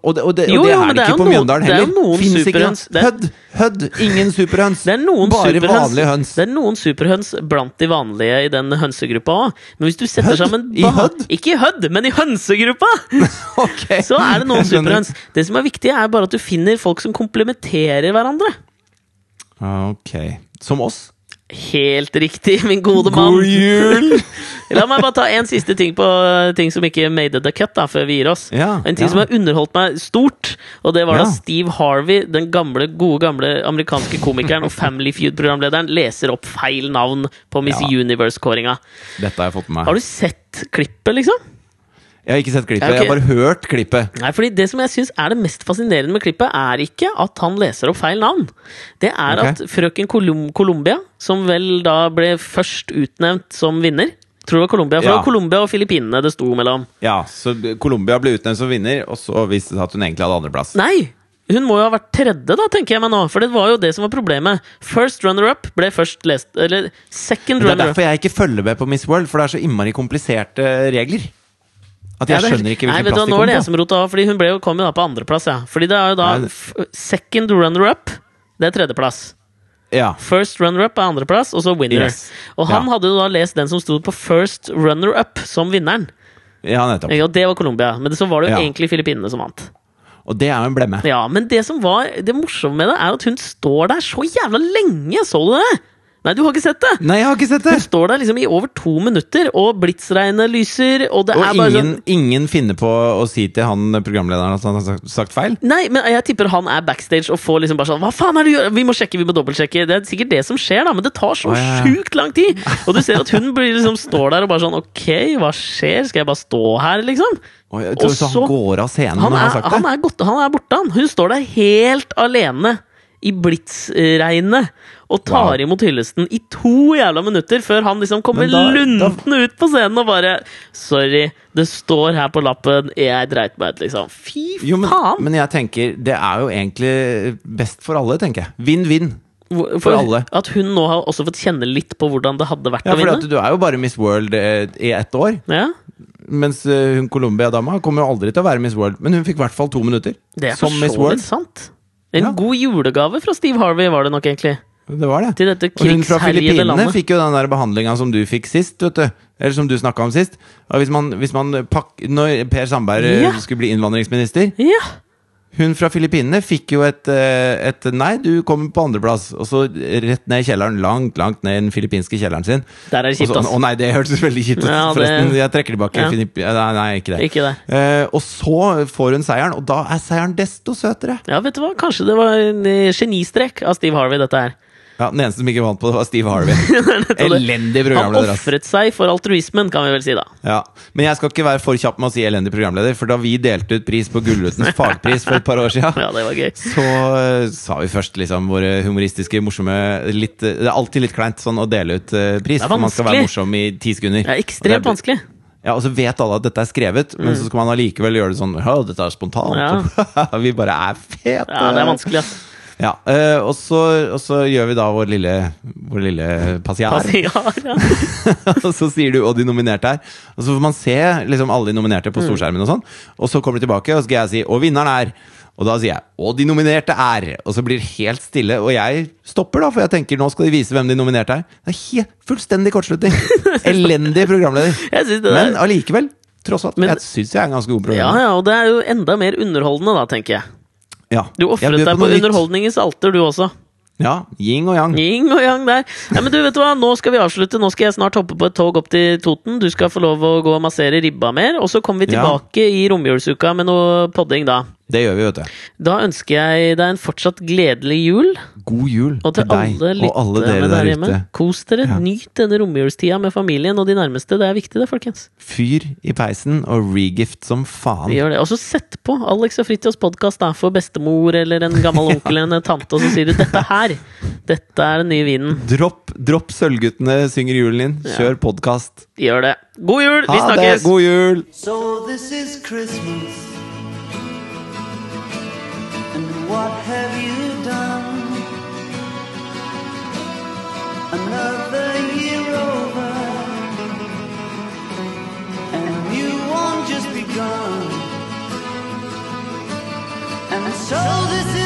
Og det, og det, Jo, og det jo, er det er ikke på Mjøndalen er heller. Fins ikke Hødd! Hødd! Ingen superhøns. Er Bare superhøns, vanlige høns. Det er noen superhøns blant de vanlige i den hønsegruppa òg. Men hvis du setter Hødd? sammen I Hødd? Ikke i Hødd, men i hønsegruppa! *laughs* okay. Så er det noen superhøns. Det som er viktig, er bare at du finner folk som komplementerer hverandre. Ok. Som oss. Helt riktig, *laughs* min gode mann. God jul! *laughs* La meg bare ta en siste ting på eh, ting som ikke made the cut, da, før vi gir oss. Ja, en ting ja. som har underholdt meg stort, og det var da Steve Harvey, den gamle, gode gamle amerikanske komikeren og Family Feud-programlederen, leser opp feil navn på Miss Ja. Universe-kåringa. Dette har jeg fått med Har du sett klippet, liksom? Jeg har ikke sett klippet, Ja, ok. jeg har bare hørt klippet. Nei, fordi Det som jeg synes er det mest fascinerende med klippet, er ikke at han leser opp feil navn. Det er okay. at frøken Colum Colombia, som vel da ble først utnevnt som vinner Tror det var Colombia, for Ja. Colombia og Filippinene det sto mellom. Ja, så Colombia ble utnevnt som vinner, og så viste det seg at hun egentlig hadde andreplass. Nei! Hun må jo ha vært tredje, da, tenker jeg meg nå. For det var jo det som var problemet. First runner-up ble først lest Eller second Men det er runner-up. derfor jeg ikke følger med på Miss World, for det er så innmari kompliserte regler. At jeg er- skjønner ikke hvilken vet du hva, på. Nå er det jeg som rota av, Fordi hun ble jo, kom jo da på andreplass. Ja. Fordi det er jo da Nei, second runner-up. Det er tredjeplass. Ja. First runner-up er andreplass, og så winner. Yes. Og han Ja. hadde jo da lest den som sto på first runner-up som vinneren. ja, nettopp. Og det var Colombia. Men så var det jo Ja. egentlig Filippinene som vant. Og det er jo en blemme. Ja, Men det som var det morsomme med det, er at hun står der så jævla lenge! Så du det? Nei, du har ikke sett det! Nei, jeg har ikke sett det! Hun står der liksom i over to minutter, og blitsregnet lyser, og det Og er bare ingen, sånn ingen finner på å si til han programlederen at han har sagt- feil? Nei, men jeg tipper han er backstage og får liksom bare sånn Hva faen er det du gjør? Vi må sjekke, vi må dobbeltsjekke. Det er sikkert det som skjer, da, men det tar så oh, ja, sjukt lang tid! Og du ser at hun blir liksom står der og bare sånn Ok, hva skjer? Skal jeg bare stå her, liksom? Og så han går av scenen Han når han er, har sagt han det? er, godt, han er borte, han. Hun står der helt alene i blitsregnet og tar Wow. imot hyllesten i to jævla minutter før han liksom kommer lunten da- luntende ut på scenen og bare Sorry, det står her på lappen, jeg dreit meg ut, liksom. Fy Jo, men, faen! men jeg tenker, det er jo egentlig best for alle, tenker jeg. Vinn-vinn. For, for alle. At hun nå har også fått kjenne litt på hvordan det hadde vært Ja, å vinne. du er jo bare Miss World eh, i ett år. Ja, Mens eh, hun Colombia-dama kommer jo aldri til å være Miss World. Men hun fikk i hvert fall to minutter. det er for som Miss så World. vidt sant. En Ja. god julegave fra Steve Harvey var det nok, egentlig. Det var det. Til dette Og hun fra Filippinene fikk jo den der behandlinga som du fikk sist, vet du. Eller som du snakka om sist. Og hvis man, hvis man pakk, Når Per Sandberg eh, Ja. skulle bli innvandringsminister Ja. Hun fra Filippinene fikk jo et, eh, et Nei, du kommer på andreplass. Og så rett ned i kjelleren. Langt, langt ned i den filippinske kjelleren sin. Der er det kjipt, ass. Å nei, det hørtes veldig kjipt ut. Ja, Forresten, jeg trekker tilbake. Ja. Nei, nei, ikke det. Ikke det. Eh, og så får hun seieren, og da er seieren desto søtere. Ja, vet du hva? Kanskje det var en eh, genistrek av Steve Harvey, dette her. Ja, Den eneste som ikke vant på det, var Steve Harvey. *laughs* Elendig programleder. Han ofret seg for altruismen, kan vi vel si, da. Ja. Men jeg skal ikke være for kjapp med å si elendig programleder, for da vi delte ut pris på Gullrutens *laughs* fagpris for et par år siden, Ja, det var gøy. så uh, sa vi først liksom våre humoristiske, morsomme litt, Det er alltid litt kleint sånn å dele ut uh, pris, for man skal være morsom i ti sekunder. Det er ekstremt det er, vanskelig. Ja, Og så vet alle at dette er skrevet, men så skal man allikevel gjøre det sånn Ja, dette er spontant. Ja. *laughs* vi bare er fete! Ja, det er vanskelig, ass. Ja, eh, og, så, gjør vi da vår lille, vår lille passiar. Passiar, ja. *laughs* og så sier du 'og de nominerte er'. Og så får man se liksom alle de nominerte Mm. på storskjermen, og sånn Og så kommer de tilbake, og så skal jeg si 'og vinneren er'. Og da sier jeg 'og de nominerte er'. Og så blir det helt stille. Og jeg stopper, da, for jeg tenker nå skal de vise hvem de nominerte er. Det er helt fullstendig kortslutning. *laughs* Elendig programleder. Men allikevel, tross alt, Men- jeg syns jeg er en ganske god Ja, ja, og det er jo enda mer underholdende, da, tenker jeg. Ja. Du ofret deg på på underholdningens alter, du også. Ja, yin og yang. Yin og yang der. Ja, men du, vet du hva? Nå skal vi avslutte. Nå skal jeg snart hoppe på et tog opp til Toten. Du skal få lov å gå og massere ribba mer. Og så kommer vi Ja. tilbake i romjulsuka med noe podding da. Det gjør vi, vet du. Da ønsker jeg deg en fortsatt gledelig jul. God jul Og til til deg alle og alle dere der der ute. Kos dere. Ja. Nyt denne romjulstida med familien og de nærmeste. Det er viktig, det, folkens. Fyr i peisen og regift som faen. Vi gjør det. Og så sett på Alex og Fritjofs podkast for bestemor eller en gammel *laughs* onkel eller en tante, og så sier du 'dette her'. Dette er den nye vinen. Dropp, dropp Sølvguttene synger julen din. Kjør podkast. Gjør det. God jul! Vi Ha det! snakkes! God jul! So this is Christmas. what have you done? Another year over, and a new one just begun. And so this is.